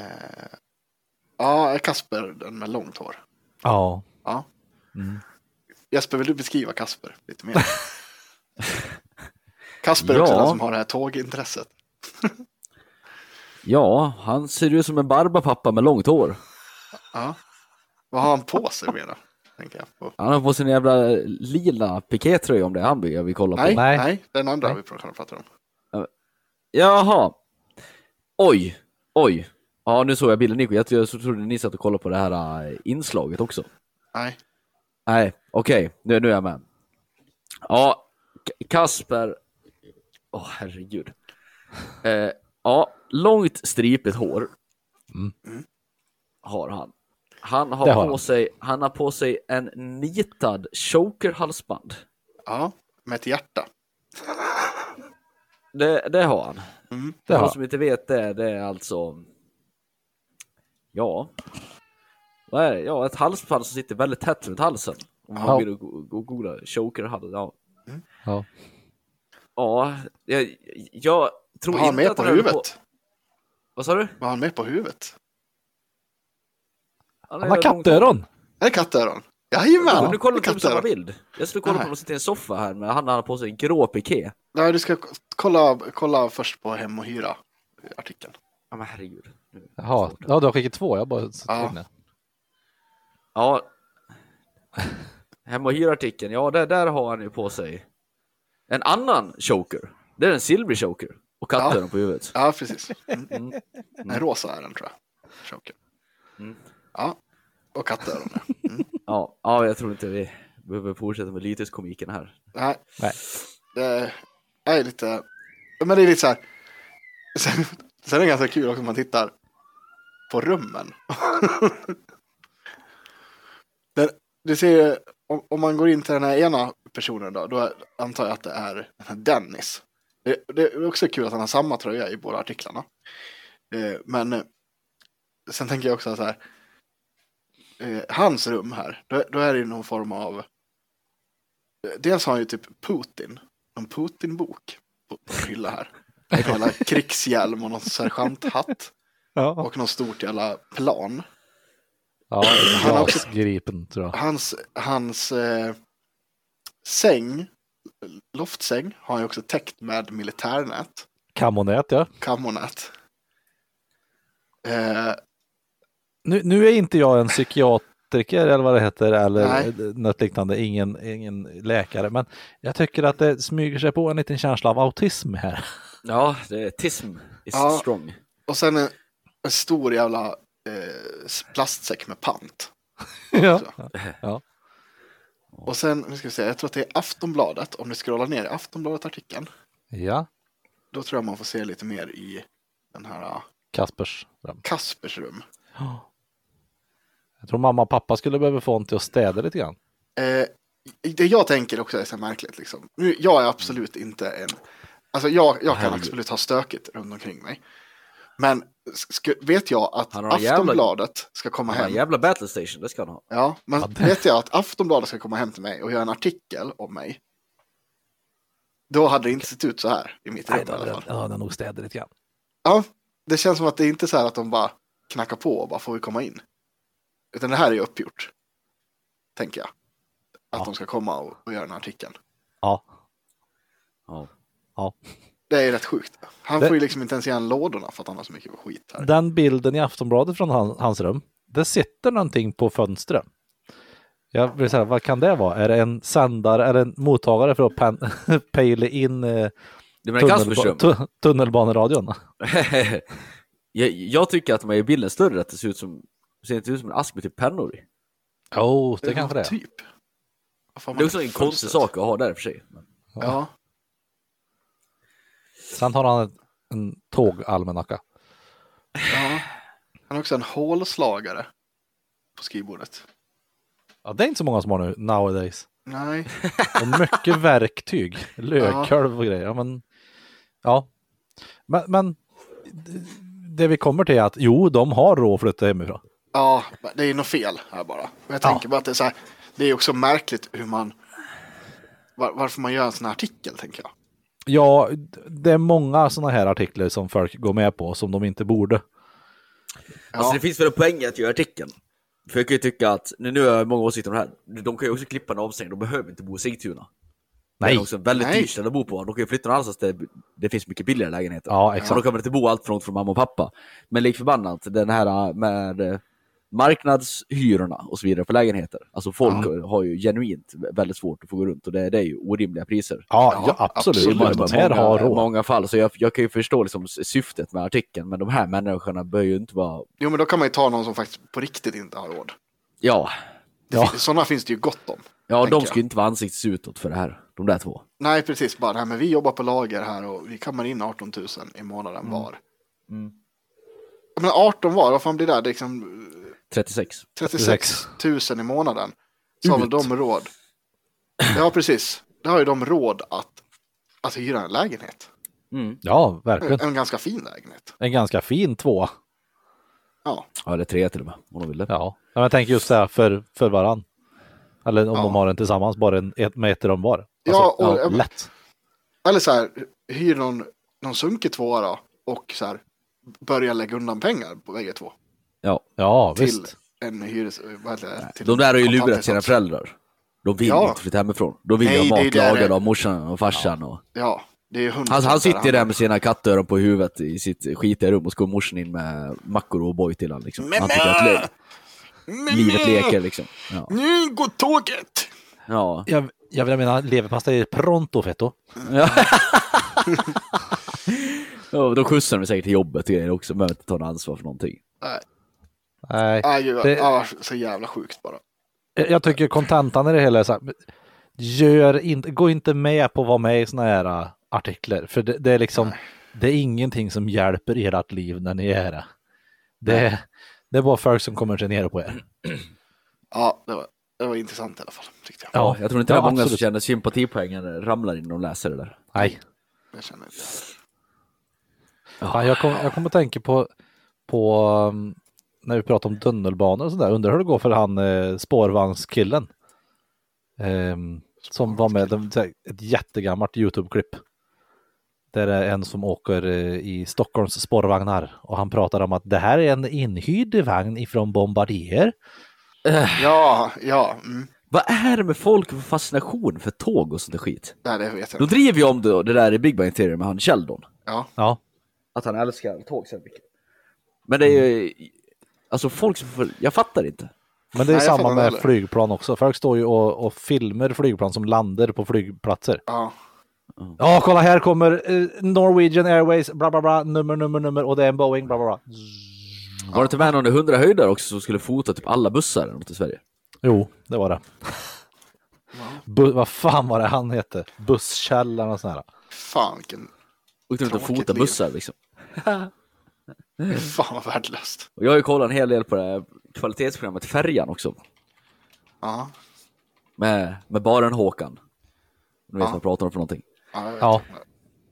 ja, Kasper, den med långt hår. Ja. Ja. Mm. Jesper, vill du beskriva Kasper lite mer? Kasper är också Ja. den som har det här tågintresset. ja, han ser ut som en barbapappa med långt hår. Ja. Vad har han på sig då? Tänker jag på. Han har på sin jävla lila pikétröja om det är han jag vill kolla på. Nej, nej, Nej. den andra Nej. vi pratar om. Jaha. Oj, oj. Ja, nu såg jag bilden Nico. Jag trodde ni satt och kollade på det här äh, inslaget också. Nej, Nej, okej, nu, nu är jag med. Ja, Kasper. Åh, herregud. Eh, ja, långt stripigt hår. Mm. Har han. Han har, har på han. sig, han har på sig en nitad choker-halsband. ja, med ett hjärta. Det, det har han. Mm. Det har som inte vet det, det är alltså... Ja. Vad är det? Ja, ett halsband som sitter väldigt tätt runt halsen. Om man Ja. vill googla choker hals. Ja. Ja. Ja, jag, jag tror Vad har han inte med att på han huvudet? Vad sa du? Vad har han med på huvudet? Han har kattöron! Är det kattöron? Jajamän! Ja, nu kollar du på samma bild. Jag skulle kolla på Nej. honom sitta i en soffa här med han har på sig en grå piké. Nej, du ska kolla, kolla först på Hem och Hyra artikeln. Ja men herregud. Nu- Jaha, ja, du har skickat två. Jag bara sett Ja. inne. Ja. Hem och hyr-artikeln, ja där, där har han ju på sig en annan choker. Det är en silver choker. Och kattöron på huvudet. Ja, precis. Mm. Mm. En rosa är den tror jag. Choker. Mm. Ja, och kattöron. ja. Ja, ja, jag tror inte vi behöver fortsätta med lyteskomiken här. Nej, Nej. det är lite... Men det är lite så här... Sen, sen är det ganska kul också om man tittar på rummen. Den, du ser, om, om man går in till den här ena personen då, då antar jag att det är den här Dennis. Det, det är också kul att han har samma tröja i båda artiklarna. Eh, men sen tänker jag också så här. Eh, hans rum här, då, då är det någon form av... eh, Dels har han ju typ Putin, en Putin-bok på, på en hylla här. En jävla krigshjälm och någon sergeanthatt. Ja, Och någon stort jävla plan. ja Han har också- JAS-gripen tror jag. Hans, hans eh, säng, loftsäng, har han ju också täckt med militärnät, Kamonät ja. kammonät. Eh, Nu, nu är inte jag en psykiatriker eller vad det heter eller Nej. något liknande, ingen, ingen läkare, men jag tycker att det smyger sig på en liten känsla av autism här. Ja, det är tism is Ja. strong. och sen en, en stor jävla eh, plastsäck med pant. ja. Ja. Och sen, nu ska vi se, jag tror att det är Aftonbladet, om du scrollar ner i Aftonbladet-artikeln, ja, då tror jag man får se lite mer i den här eh, Kaspers rum. Kaspers rum. Jag tror mamma och pappa skulle behöva få en till att städa lite grann. Eh, det jag tänker också är så märkligt. Liksom. Nu, jag är absolut inte en... Alltså jag, jag kan absolut ha stökigt runt omkring mig. Men vet jag att Han en jävla- Aftonbladet ska komma Han hem. jävla battle station, det ska han ha. Ja, men Ja, vet jag att Aftonbladet ska komma hem till mig och göra en artikel om mig. Då hade det inte sett ut så här i mitt rum i alla fall. Ja, den nog städat lite grann. Ja, det känns som att det är inte så här att de bara knackar på och bara får vi komma in. Utan det här är uppgjort. Tänker jag. Att Ja. de ska komma och, och göra den här artikeln. Ja, Ja. ja. Det är rätt sjukt. Han Det- får ju liksom inte ens igen lådorna för att han har så mycket skit här. Den bilden i Aftonbladet från han, hans rum, det sitter någonting på fönstret. Jag vill säga, vad kan det vara? Är det en sändare, är det en mottagare för att pejla in eh, tunnelba, tu, tunnelbaneradion? jag, jag tycker att de är bilden större, att det ser ut som, ser inte ut som en ask med typ pennor i. Jo, oh, det kanske det är. Typ. Det är också en konstig sak att ha där för sig. Men, Ja, Sen har han en, en tågalmanacka. Ja. Han har också en hålslagare på skrivbordet. Ja, det är inte så många som har nu nowadays. Nej, Och mycket verktyg, lökkolv och grejer. Ja, men, ja. Men, men det vi kommer till är att jo, de har råd att flytta hemifrån. Ja, det är något fel här bara. Men jag Ja. tänker bara att det är så här, det är också märkligt hur man, var, varför man gör en sån här artikel tänker jag. Ja, det är många sådana här artiklar som folk går med på som de inte borde. Ja, Alltså det finns väl en poäng att göra artikeln. För jag kan ju tycka att, nu nu har jag många åsikter om det här, de kan ju också klippa en avstängning, de behöver inte bo i Sigtuna. Det Nej. är också väldigt Nej. dyrt ställe att bo på, de kan ju flytta någon annanstans där det finns mycket billigare lägenheter. Ja, Så exakt. de kommer inte bo allt för långt från mamma och pappa. Men lik förbannat, den här med eh, marknadshyrorna och så vidare på lägenheter. Alltså folk har ju genuint väldigt svårt att få gå runt och det, det är ju orimliga priser. Ja, Ja, ja absolut. Men här många, har råd. många fall, så jag, jag kan ju förstå liksom syftet med artikeln, men de här människorna bör ju inte vara, Jo, men då kan man ju ta någon som faktiskt på riktigt inte har råd. ja, Ja. Sådana finns det ju gott om. ja de ska ju inte vara ansiktsutåt för det här, de där två. Nej, precis. Bara det här med vi jobbar på lager här och vi kammar in 18 000 i månaden var. Mm. Menar 18 var, vad fan blir det? Det är liksom 36. 36 000 i månaden. Så har väl de råd. Ja, precis. Det har ju de råd att, att hyra en lägenhet. Mm. Ja, verkligen. En ganska fin lägenhet. En ganska fin tvåa. Ja, Ja, det är tre till och med, om de vill det. Ja, men jag tänker just så här för, för varann. Eller om Ja. de har den tillsammans, bara en, ett, med ett rum var. Ja, och- ja, lätt. eller så här, hyr någon, någon sunkig tvåa då och så här börja lägga undan pengar på bägge två. Ja. Ja, Till visst. en hyres... Vad heter det? Till De där har ju lurat sina föräldrar. De vill Ja. inte flytta hemifrån. De vill ju Nej, ha mat lagad av morsan och farsan. Och... Ja, det är Han, han sitter där med sina kattöron på huvudet i sitt skitiga rum och så går morsan in med mackor och boy till honom. Liksom. Men- Han tycker att le- Men, livet leker liksom. Ja. Nu går tåget! Ja. Jag, jag vill mena leverpastej är pronto fetto. ja. ja de skjutsar mig säkert till jobbet och grejer också, behöver inte ta något ansvar för någonting. Nej, Nej, Nej gud, Det- ja, så jävla sjukt bara. jag jag tycker kontentan i det hela är så här, gör inte, gå inte med på att vara med i såna här äh, artiklar. För det, det är liksom, det är ingenting som hjälper ert liv när ni är det. Det, det är bara folk som kommer sig ner på er. Ja, det var, det var intressant i alla fall, tyckte jag. Ja, jag tror inte det är många som känner sympatipoängen ramlar in och läser det där. Nej, Jag känner inte. Fan, jag, kom, jag kommer att tänka på, på um, när vi pratar om tunnelbanor och sådär. Undrar hur det går för han eh, spårvagnskillen. Ehm, som var med här, ett jättegammalt Youtube-klipp. Där det är en som åker eh, i Stockholms spårvagnar och han pratar om att det här är en inhyrd vagn ifrån Bombardier. Ja, ja, mm. Vad är det med folk för fascination för tåg och sånt där skit? Nej, det vet jag De inte. driver ju om det, det där i Big Bang Theory med han Sheldon. Ja, Ja, Att han älskar tåg så mycket. Men det är ju, alltså folk som jag fattar inte. men det är Nej, samma med heller. flygplan också. Folk står ju och, och filmer flygplan som landar på flygplatser. ja. Ja, kolla här kommer eh, Norwegian Airways, bla bla bla, nummer, nummer, nummer och det är en Boeing, bla bla bla. Var det inte med någon i 100 höjdare också som skulle fota typ alla bussar eller något i Sverige? Jo, det var det. Bu- vad fan var det han hette? Busskällan och sådär. Fan vilken... Åkte runt och fota liv. bussar liksom. Fan vad värdelöst. Och jag har ju kollat en hel del på det här kvalitetsprogrammet Färjan också. Ja, Med, med baren Håkan. Du vet Ja. vad jag pratar om för någonting. ja jag vet, Ja.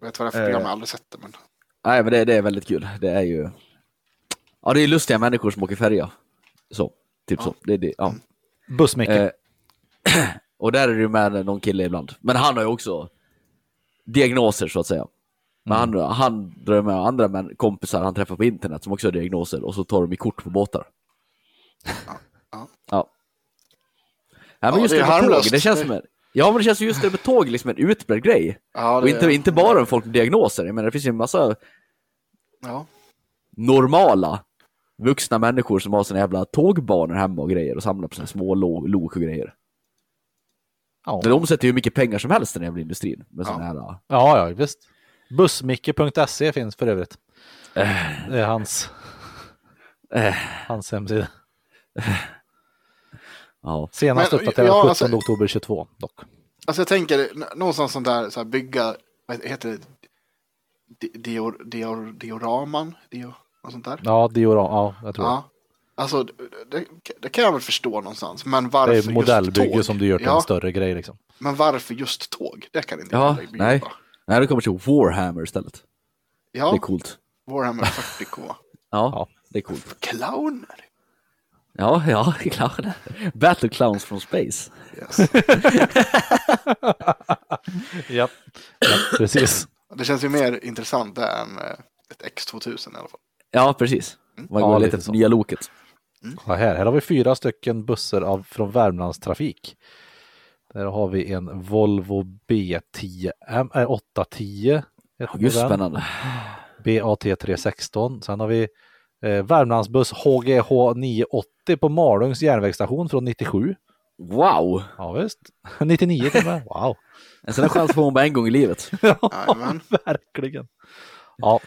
jag vet vad det är för program, Eh. jag har aldrig sett det. Men... Nej men det, det är väldigt kul. Det är ju... Ja det är lustiga människor som åker färja. Så, typ så. Det, är det, ja. Bussmicke. Eh, och där är ju med någon kille ibland. Men han har ju också diagnoser så att säga. Men han, han drar med andra män, kompisar han träffar på internet som också har diagnoser och så tar de i kort på båtar. ja. Ja. Ja, men Ja, just det det, är med tåg, det känns som en, Ja men det känns ju just det med tåg liksom en utbredd grej. Ja, Och det- inte, inte bara med folk med diagnoser, jag menar det finns ju en massa Ja, normala vuxna människor som har såna jävla tågbanor hemma och grejer och samlar på såna små lo- lok och grejer. ja. De omsätter ju hur mycket pengar som helst den jävla industrin med såna här... ja, ja, visst. Bussmicke.se finns för övrigt. Det är hans, Eh, hans hemsida. ja. Senast Men, uppdaterad ja, 17 alltså- oktober 22 dock. alltså jag tänker någonstans sånt där, så här bygga, vad heter det? Di- Dior, dior, dioraman? Dio, Något sånt där. Ja, Dioram, ja, jag tror Ja. Alltså, det, det kan jag väl förstå någonstans. Men det. varför Det just är modellbygge tåg? som du gör till ja, en större grej liksom. Men varför just tåg? Det kan inte Ja, jag begripa. nej. Nej, det kommer till Warhammer istället. Ja, Det är coolt. Warhammer 40K. Ja, Ja. det är coolt. Clowner. Ja, ja, clowner. Battle Clowns from Space. Yes. Ja, ja precis. Det känns ju mer intressant än eh, ett X2000 i alla fall. Ja, precis. Man Ja, går lite lite på nya loket. Ja, här, här har vi fyra stycken bussar av, från Värmlandstrafik. Där har vi en Volvo B10, M, äh, 810. heter Just den. spännande. BAT 316. Sen har vi eh, Värmlandsbuss HGH 980 på Malungs järnvägsstation från 97. Wow! Ja visst, 99 till och med. Wow. En sån här chans får man bara en gång i livet. Jajamän. Verkligen. Ja,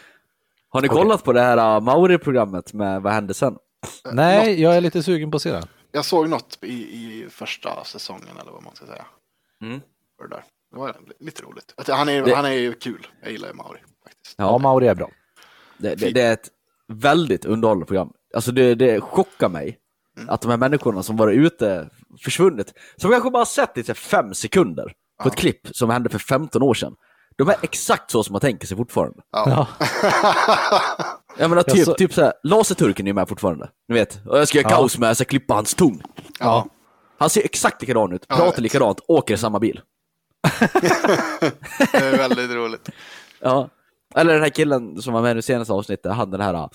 Har ni kollat på det här uh, Mauri-programmet med Vad hände sen? nej, jag är lite sugen på att se det. Jag såg något i, i första säsongen eller vad man ska säga. Mm. För det, där. det var lite roligt. Han är, Det- han är ju kul. Jag gillar ju Mauri faktiskt. Ja, Mauri är bra. Det, det, det är ett väldigt underhållande program. Alltså det, det chockar mig att de här människorna som varit ute, försvunnit, som kanske bara har sett i fem sekunder på ett klipp som hände för 15 år sedan. De är exakt så som man tänker sig fortfarande. Ja. Jag menar typ, Jag så- typ såhär, Laserturken är ju med fortfarande. Ni vet, och jag ska göra Ja. kaos med, jag ska klippa hans tung. ja. Han ser exakt likadan ut, pratar likadant, åker i samma bil. Det är väldigt roligt. Ja. Eller den här killen som var med i senaste avsnittet, han den här uh,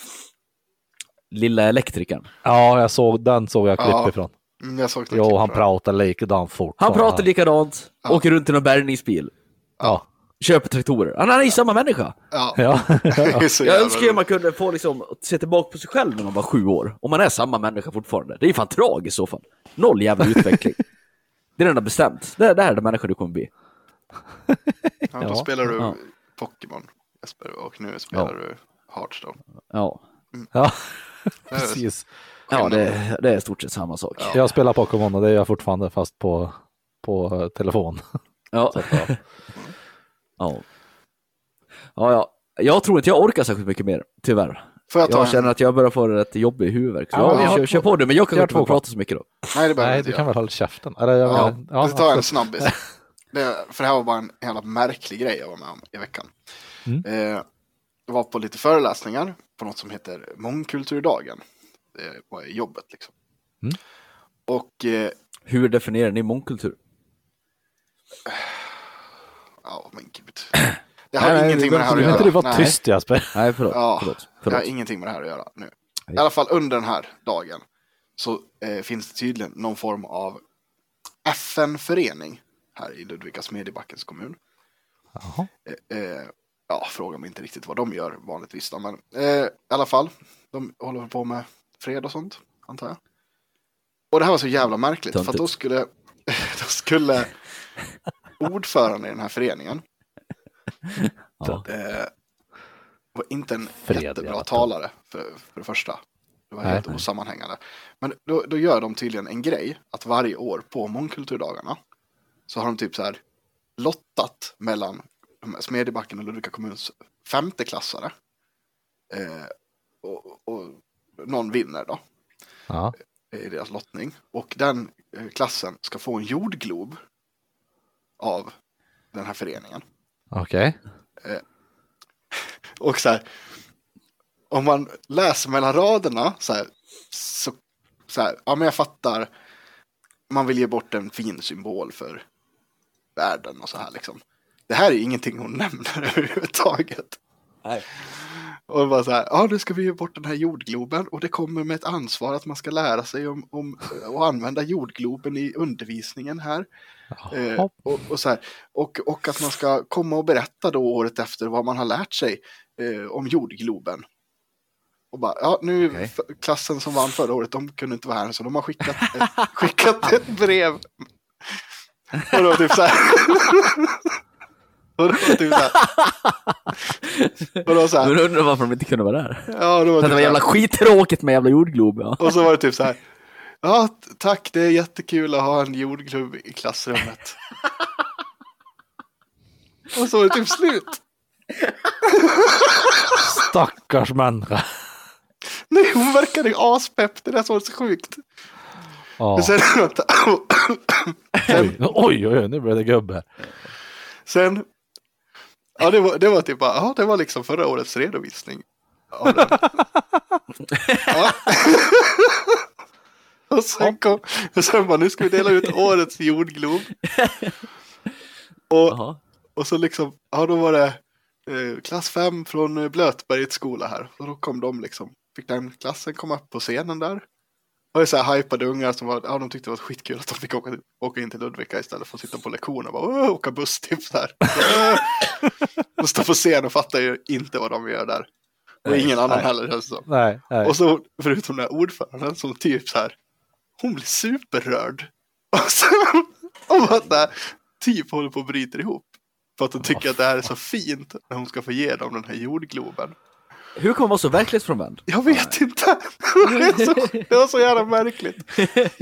lilla elektrikern. Ja, jag såg, den såg jag klipp Ja. ifrån. Mm, Jag såg Jo, klipp han pratar likadant fort. Han pratar likadant, Ja. åker runt i någon bärgningsbil, Ja. Köper traktorer. Han är ju samma människa. Ja. Ja. Jag önskar ju man kunde få liksom, se tillbaka på sig själv när man var sju år. Om man är samma människa fortfarande. Det är ju fan tragiskt i så fall. Noll jävla utveckling. Det är redan bestämt. Det, det här är den människa du kommer bli. Ja, då Ja. spelar du Ja. Pokémon Jesper och nu spelar du Hearthstone. Ja, ja, Det är precis. ja det, det är stort sett samma sak. Ja. Jag spelar Pokémon och det gör jag fortfarande fast på, på eh, telefon. Ja. Ja. Ja. ja, ja. Jag tror inte jag orkar särskilt mycket mer, tyvärr. Får jag ta Jag en? känner att jag börjar få rätt jobbig huvudvärk. Så Ja, ja, har kör, kör på du, men jag kan har inte prata så mycket då. Nej, det Nej, du jag. kan väl hålla käften? Eller, jag Ja, menar- jag ska ta en snabbis. Det, för det här var bara en jävla märklig grej jag var med om i veckan. Mm. Eh, jag var på lite föreläsningar på något som heter Mångkulturdagen. Det var i jobbet liksom. Mm. Och eh, Hur definierar ni mångkultur? ja, men gud. Det har Nej, nej, ingenting det med det här att går Kan göra. inte du vara Nej. tyst Jasper? Nej, förlåt. Ja, förlåt, Det förlåt. har ingenting med det här att göra nu. I alla fall under den här dagen så eh, finns det tydligen någon form av FN-förening här i Ludvika Smedjebackens kommun. Jaha. Eh, eh, ja, fråga mig inte riktigt vad de gör vanligtvis då, men eh, i alla fall, de håller på med fred och sånt, antar jag. Och det här var så jävla märkligt, för att Töntigt. då skulle, då skulle ordförande i den här föreningen Ja. eh, var inte en Fred, jättebra talare för, för det första. Det var Nej. helt osammanhängande. Men då, då gör de tydligen en grej att varje år på mångkulturdagarna så har de typ så här lottat mellan Smedjebacken och Ludvika kommuns femteklassare. Eh, och, och någon vinner då Ja. i deras lottning. Och den eh, klassen ska få en jordglob av den här föreningen. Okej. Och så här, om man läser mellan raderna så här, så, så här, ja men jag fattar, man vill ge bort en fin symbol för världen och så här liksom. Det här är ingenting hon nämner överhuvudtaget. Nej. Och var så här, ja nu ska vi ge bort den här jordgloben och det kommer med ett ansvar att man ska lära sig om, om att använda jordgloben i undervisningen här. Eh, och, och, så här, och, och att man ska komma och berätta då året efter vad man har lärt sig eh, om jordgloben. Och bara, ja nu f- klassen som vann förra året, de kunde inte vara här så de har skickat ett, skickat ett brev. Och var typ så här. och var typ så här. Och det var så här. Men undrar varför de inte kunde vara där. Ja, det var typ det var så jävla skittråkigt med jävla jordglob. Ja. Och så var det typ så här. Ja, tack, det är jättekul att ha en jordglob i klassrummet. och så var det typ slut. Stackars människa. hon verkade aspepp, det där som var så sjukt. Ja. Men Sen, Oj, oj, oj, nu blev det gubbe. sen, ja det var, det var typ bara, ja det var liksom förra årets redovisning. Ja. Och sen kom, och sen bara, nu ska vi dela ut årets jordglob. Och, och så liksom, ja då var det eh, klass 5 från Blötbergets skola här. Och då kom de liksom, fick den klassen komma upp på scenen där. Och det är så här hypade ungar som var, ja de tyckte det var skitkul att de fick åka, åka in till Ludvika istället för att sitta på lektioner och bara "Åh, åka buss typ så här. De står på scen och fattar ju inte vad de gör där. Och ingen annan nej. heller känns det. Nej, nej. Och så förutom den här ordföranden som typ så här, hon blir superrörd. Och så, och att det typ håller på att bryta ihop. För att hon tycker att det här är så fint när hon ska få ge dem den här jordgloben. Hur kan man vara så verklighetsfrånvänd? Jag vet inte. Det, är så, det var så jävla märkligt.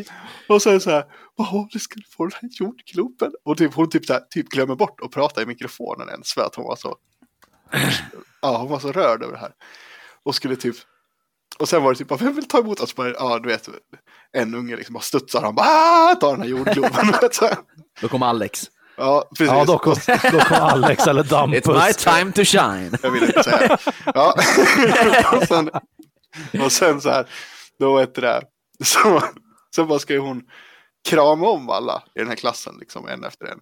Och sen så här, åh, du ska få den här jordgloben. Och typ, hon typ, så här, typ glömmer bort att prata i mikrofonen ens för att hon var så, ja, hon var så rörd över det här. Och skulle typ, och sen var det typ, vem vill ta emot oss? Bara, Ja, du vet, en unge liksom bara studsar, han bara, "Ah!" tar den här jordgloben. Då kommer Alex. Ja, precis. Ja, då kom, då kom Alex eller It's my Dampus. time to shine. Jag vill inte säga. Ja. och, sen, och sen så här, då vet det, så, så bara ska ju hon krama om alla i den här klassen, liksom en efter en.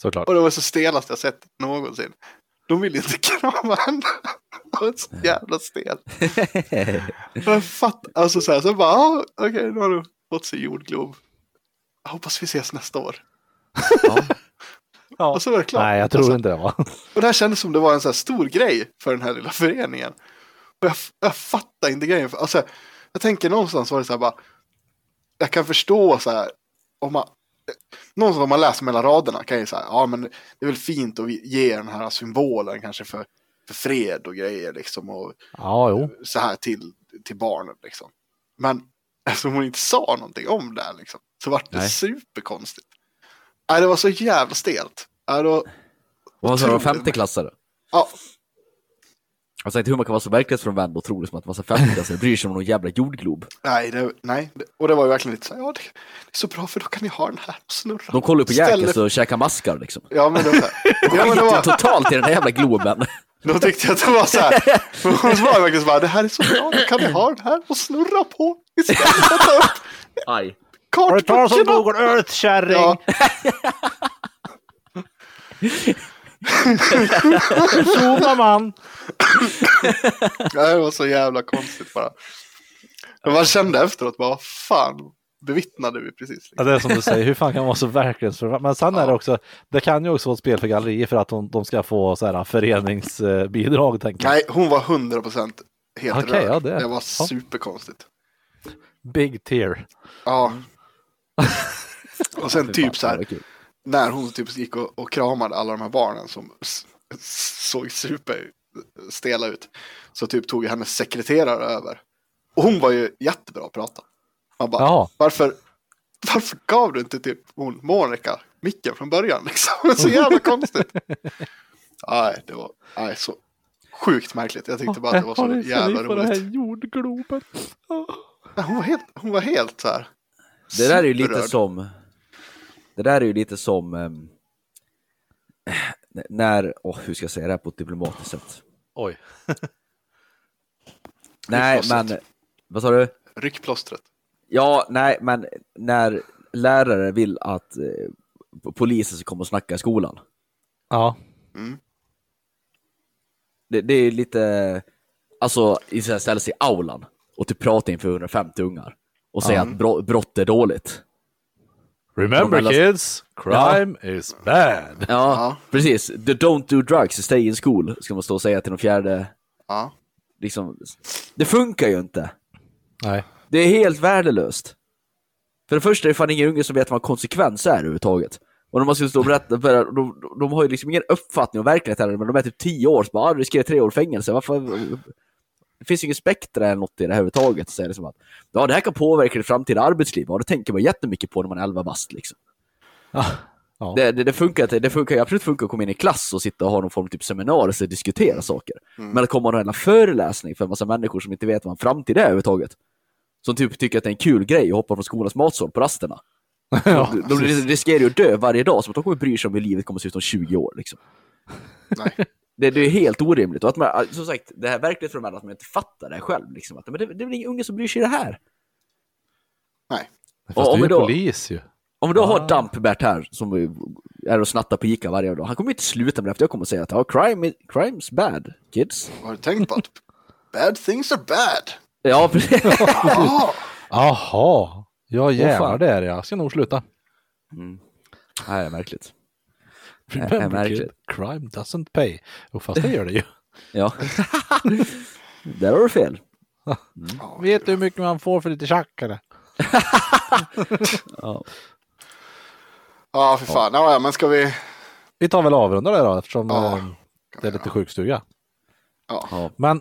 Såklart. Och det var så stelast jag sett någonsin. De vill inte krama henne. Det var så jävla stelt. Jag fattar, alltså så här, så bara, ja, okej, nu har du fått sig jordglob. Jag hoppas vi ses nästa år. Ja. Ja. Och så var det klart. Nej, jag tror Alltså, inte det va? Och det här kändes som det var en så här stor grej för den här lilla föreningen. Och jag, jag fattar inte grejen. För, alltså, jag tänker någonstans var det så här bara. Jag kan förstå så här. Om man, någonstans om man läser mellan raderna kan jag säga. Ja men det är väl fint att ge den här symbolen kanske för, för fred och grejer liksom. Och Ja, jo. så här till, till barnen liksom. Men eftersom hon inte sa någonting om det här liksom. Så vart det Nej. superkonstigt. Nej, det var så jävla stelt. Nej, det var, Vad sa du, Otroligt. femteklassare? ja, Jag sa inte hur man kan vara så verklighetsfrånvänd och tro liksom att massa femteklassare bryr sig om någon jävla jordglob. Nej, det, nej. Det- och det var ju verkligen lite så här, ja det, det är så bra för då kan ni ha den här och snurra. De kollar ju på Jackass och käkar maskar liksom. Ja, men det var ja, men det var, totalt i den här jävla globen. då tyckte jag att det var så här, hon var verkligen så här, det här är så bra, då kan ni ha den här och snurra på istället för att ta upp Aj. Har du talat om kartböckerna. Google Earth, kärring? Ja, Zooma man! det var så jävla konstigt bara. Men man kände efteråt, bara, fan bevittnade vi precis? Ja, Liksom. det är som du säger, hur fan kan man vara så verklighetsförvandlad? Men sen är det också, det kan ju också vara ett spel för gallerier för att de, de ska få så här föreningsbidrag, tänker jag. Nej, hon var 100% helt Okej, röd. ja, det- det var ja. superkonstigt. Big tear. Ja. Och sen typ så här, när hon typ gick och, och kramade alla de här barnen som såg superstela ut. Så typ tog hennes sekreterare över. Och hon var ju jättebra att prata. Man bara, Jaha. varför, varför gav du inte typ hon, Monica micken från början liksom? Så jävla konstigt. Nej, det var nej, så sjukt märkligt. Jag tyckte bara att det var så jävla roligt. jordgloben? Hon var helt, hon var helt så här. Det där är ju lite som... Det där är ju lite som... ehm, när... Åh, hur ska jag säga det här på ett diplomatiskt sätt? Oj. Nej, men... Vad sa du? Ryckplåstret. Ja, nej, men när lärare vill att eh, polisen ska komma och snacka i skolan. Ja. Mm. Det, det är lite... Alltså, istället ställa sig i aulan och typ prata inför 150 ungar och säga Ja. att bro, brott är dåligt. Remember alla- kids, crime is bad. Ja, Ja. precis. The don't do drugs, stay in school, ska man stå och säga till de fjärde. Ja. Liksom, det funkar ju inte. Nej. Det är helt värdelöst. För det första är det fan ingen unge som vet vad konsekvens är överhuvudtaget. Och när man ska stå och berätta, för de, de, de har ju liksom ingen uppfattning om verkligheten heller, men de är typ 10 år, så bara, ah, du riskerar tre år fängelse, varför? Det finns ju ingen spektra eller något i det här överhuvudtaget. Så är det som att, ja, det här kan påverka ditt framtida arbetsliv, och det tänker man jättemycket på när man är 11 bast liksom. Ja. Ja. Det, det, det, funkar, det funkar ju absolut funkar att komma in i klass och sitta och ha någon form av typ seminarium och diskutera saker. Mm. Men att komma och ha en föreläsning för en massa människor som inte vet vad en framtid är överhuvudtaget. Som typ tycker att det är en kul grej att hoppa från skolans matsal på rasterna. ja, de, de riskerar ju att dö varje dag, så att de kommer bry sig om hur livet kommer att se ut om 20 år. Liksom. Nej. Det, det är helt orimligt. Och att man, som sagt, det här verklighetsfrånvända att man inte fattar det själv. Liksom. Att, men det, det är väl ingen unge som bryr sig i det här. Nej. Fast Och du om är vi ju då- polis ju. Om vi då Ah. har Dampbert här, som är och snattar på Ica varje dag, han kommer inte sluta med det, för jag kommer säga att ja, crime is, crime's bad, kids. Har du tänkt på att bad things are bad? Ja, precis. Ja. Jaha, ja jävlar det är det. Jag ska nog sluta. Mm. Nej, är märkligt. Remember kid, crime doesn't pay. Jo, fast det gör det ju. Ja. Där har du fel. Vet du hur mycket man får för lite tjack eller? Ja. Ja, för fan. Ja, men ska vi... Vi tar väl avrunda det då eftersom Ja, eh, det är lite sjukstuga. Ja. Ja. Men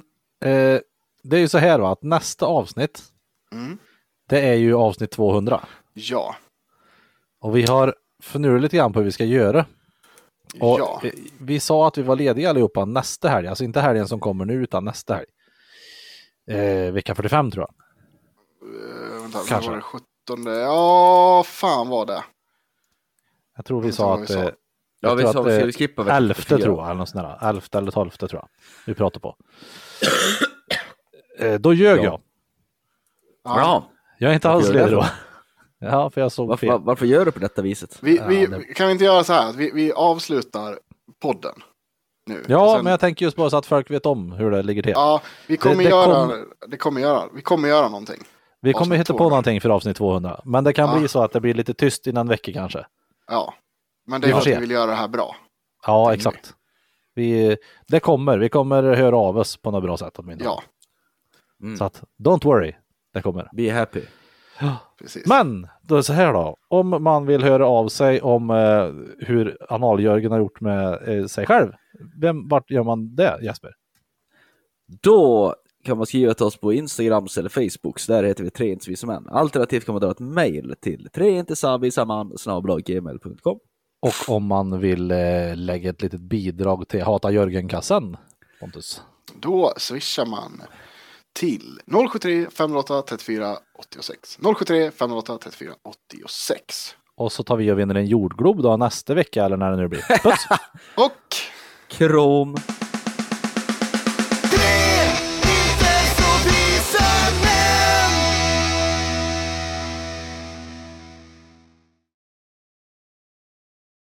eh, det är ju så här va, att nästa avsnitt, Mm. det är ju avsnitt 200. Ja. Och vi har funderat lite grann på hur vi ska göra. Och Ja. eh, Vi sa att vi var lediga allihopa nästa helg, alltså inte helgen som kommer nu utan nästa helg. Eh, vecka 45 tror jag. Uh, vänta, Kanske. Var det 17? Ja, fan var det. Jag tror vi Jag sa tror att vi sa. eh, Ja, vi tror sa att, vi eh, skippa vecka 11 44. tror jag, eller något sånt där. 11 eller 12 tror jag vi pratar på. eh, då ljög Ja. jag. Ja. Jag är inte alls ledig då. Ja, för jag såg Varför, fel. varför gör du på detta viset? Vi, Ja, vi, det- Kan vi inte göra så här att vi, vi avslutar podden nu? Ja, sen- men jag tänker just bara så att folk vet om hur det ligger till. Ja, vi kommer Det- det göra, kom- det kommer göra, vi kommer göra någonting. vi kommer hitta på 200. någonting för avsnitt 200. Men det kan Ja. bli så att det blir lite tyst innan vecka kanske. Ja, men det Vi är för att se. vi vill göra det här bra. Ja, exakt. Vi, det kommer. Vi kommer höra av oss på något bra sätt åtminstone. Ja, Mm. Så att, don't worry. Det kommer. Be happy. Precis. Men då är det så här då. Om man vill höra av sig om eh, hur Anal-Jörgen har gjort med eh, sig själv. Vem, vart gör man det Jesper? Då kan man skriva till oss på Instagram eller Facebook, så där heter vi tre inte som män. Alternativt kan man dra ett mail till treintesavisaman.gmail.com Och om man vill eh, lägga ett litet bidrag till Hata Jörgen-kassan. Pontus. Då swishar man till 073 508 34 86. 073 508 34 86. Och så tar vi och vinner en jordglob då nästa vecka eller när det nu blir. Puss! Och Krom!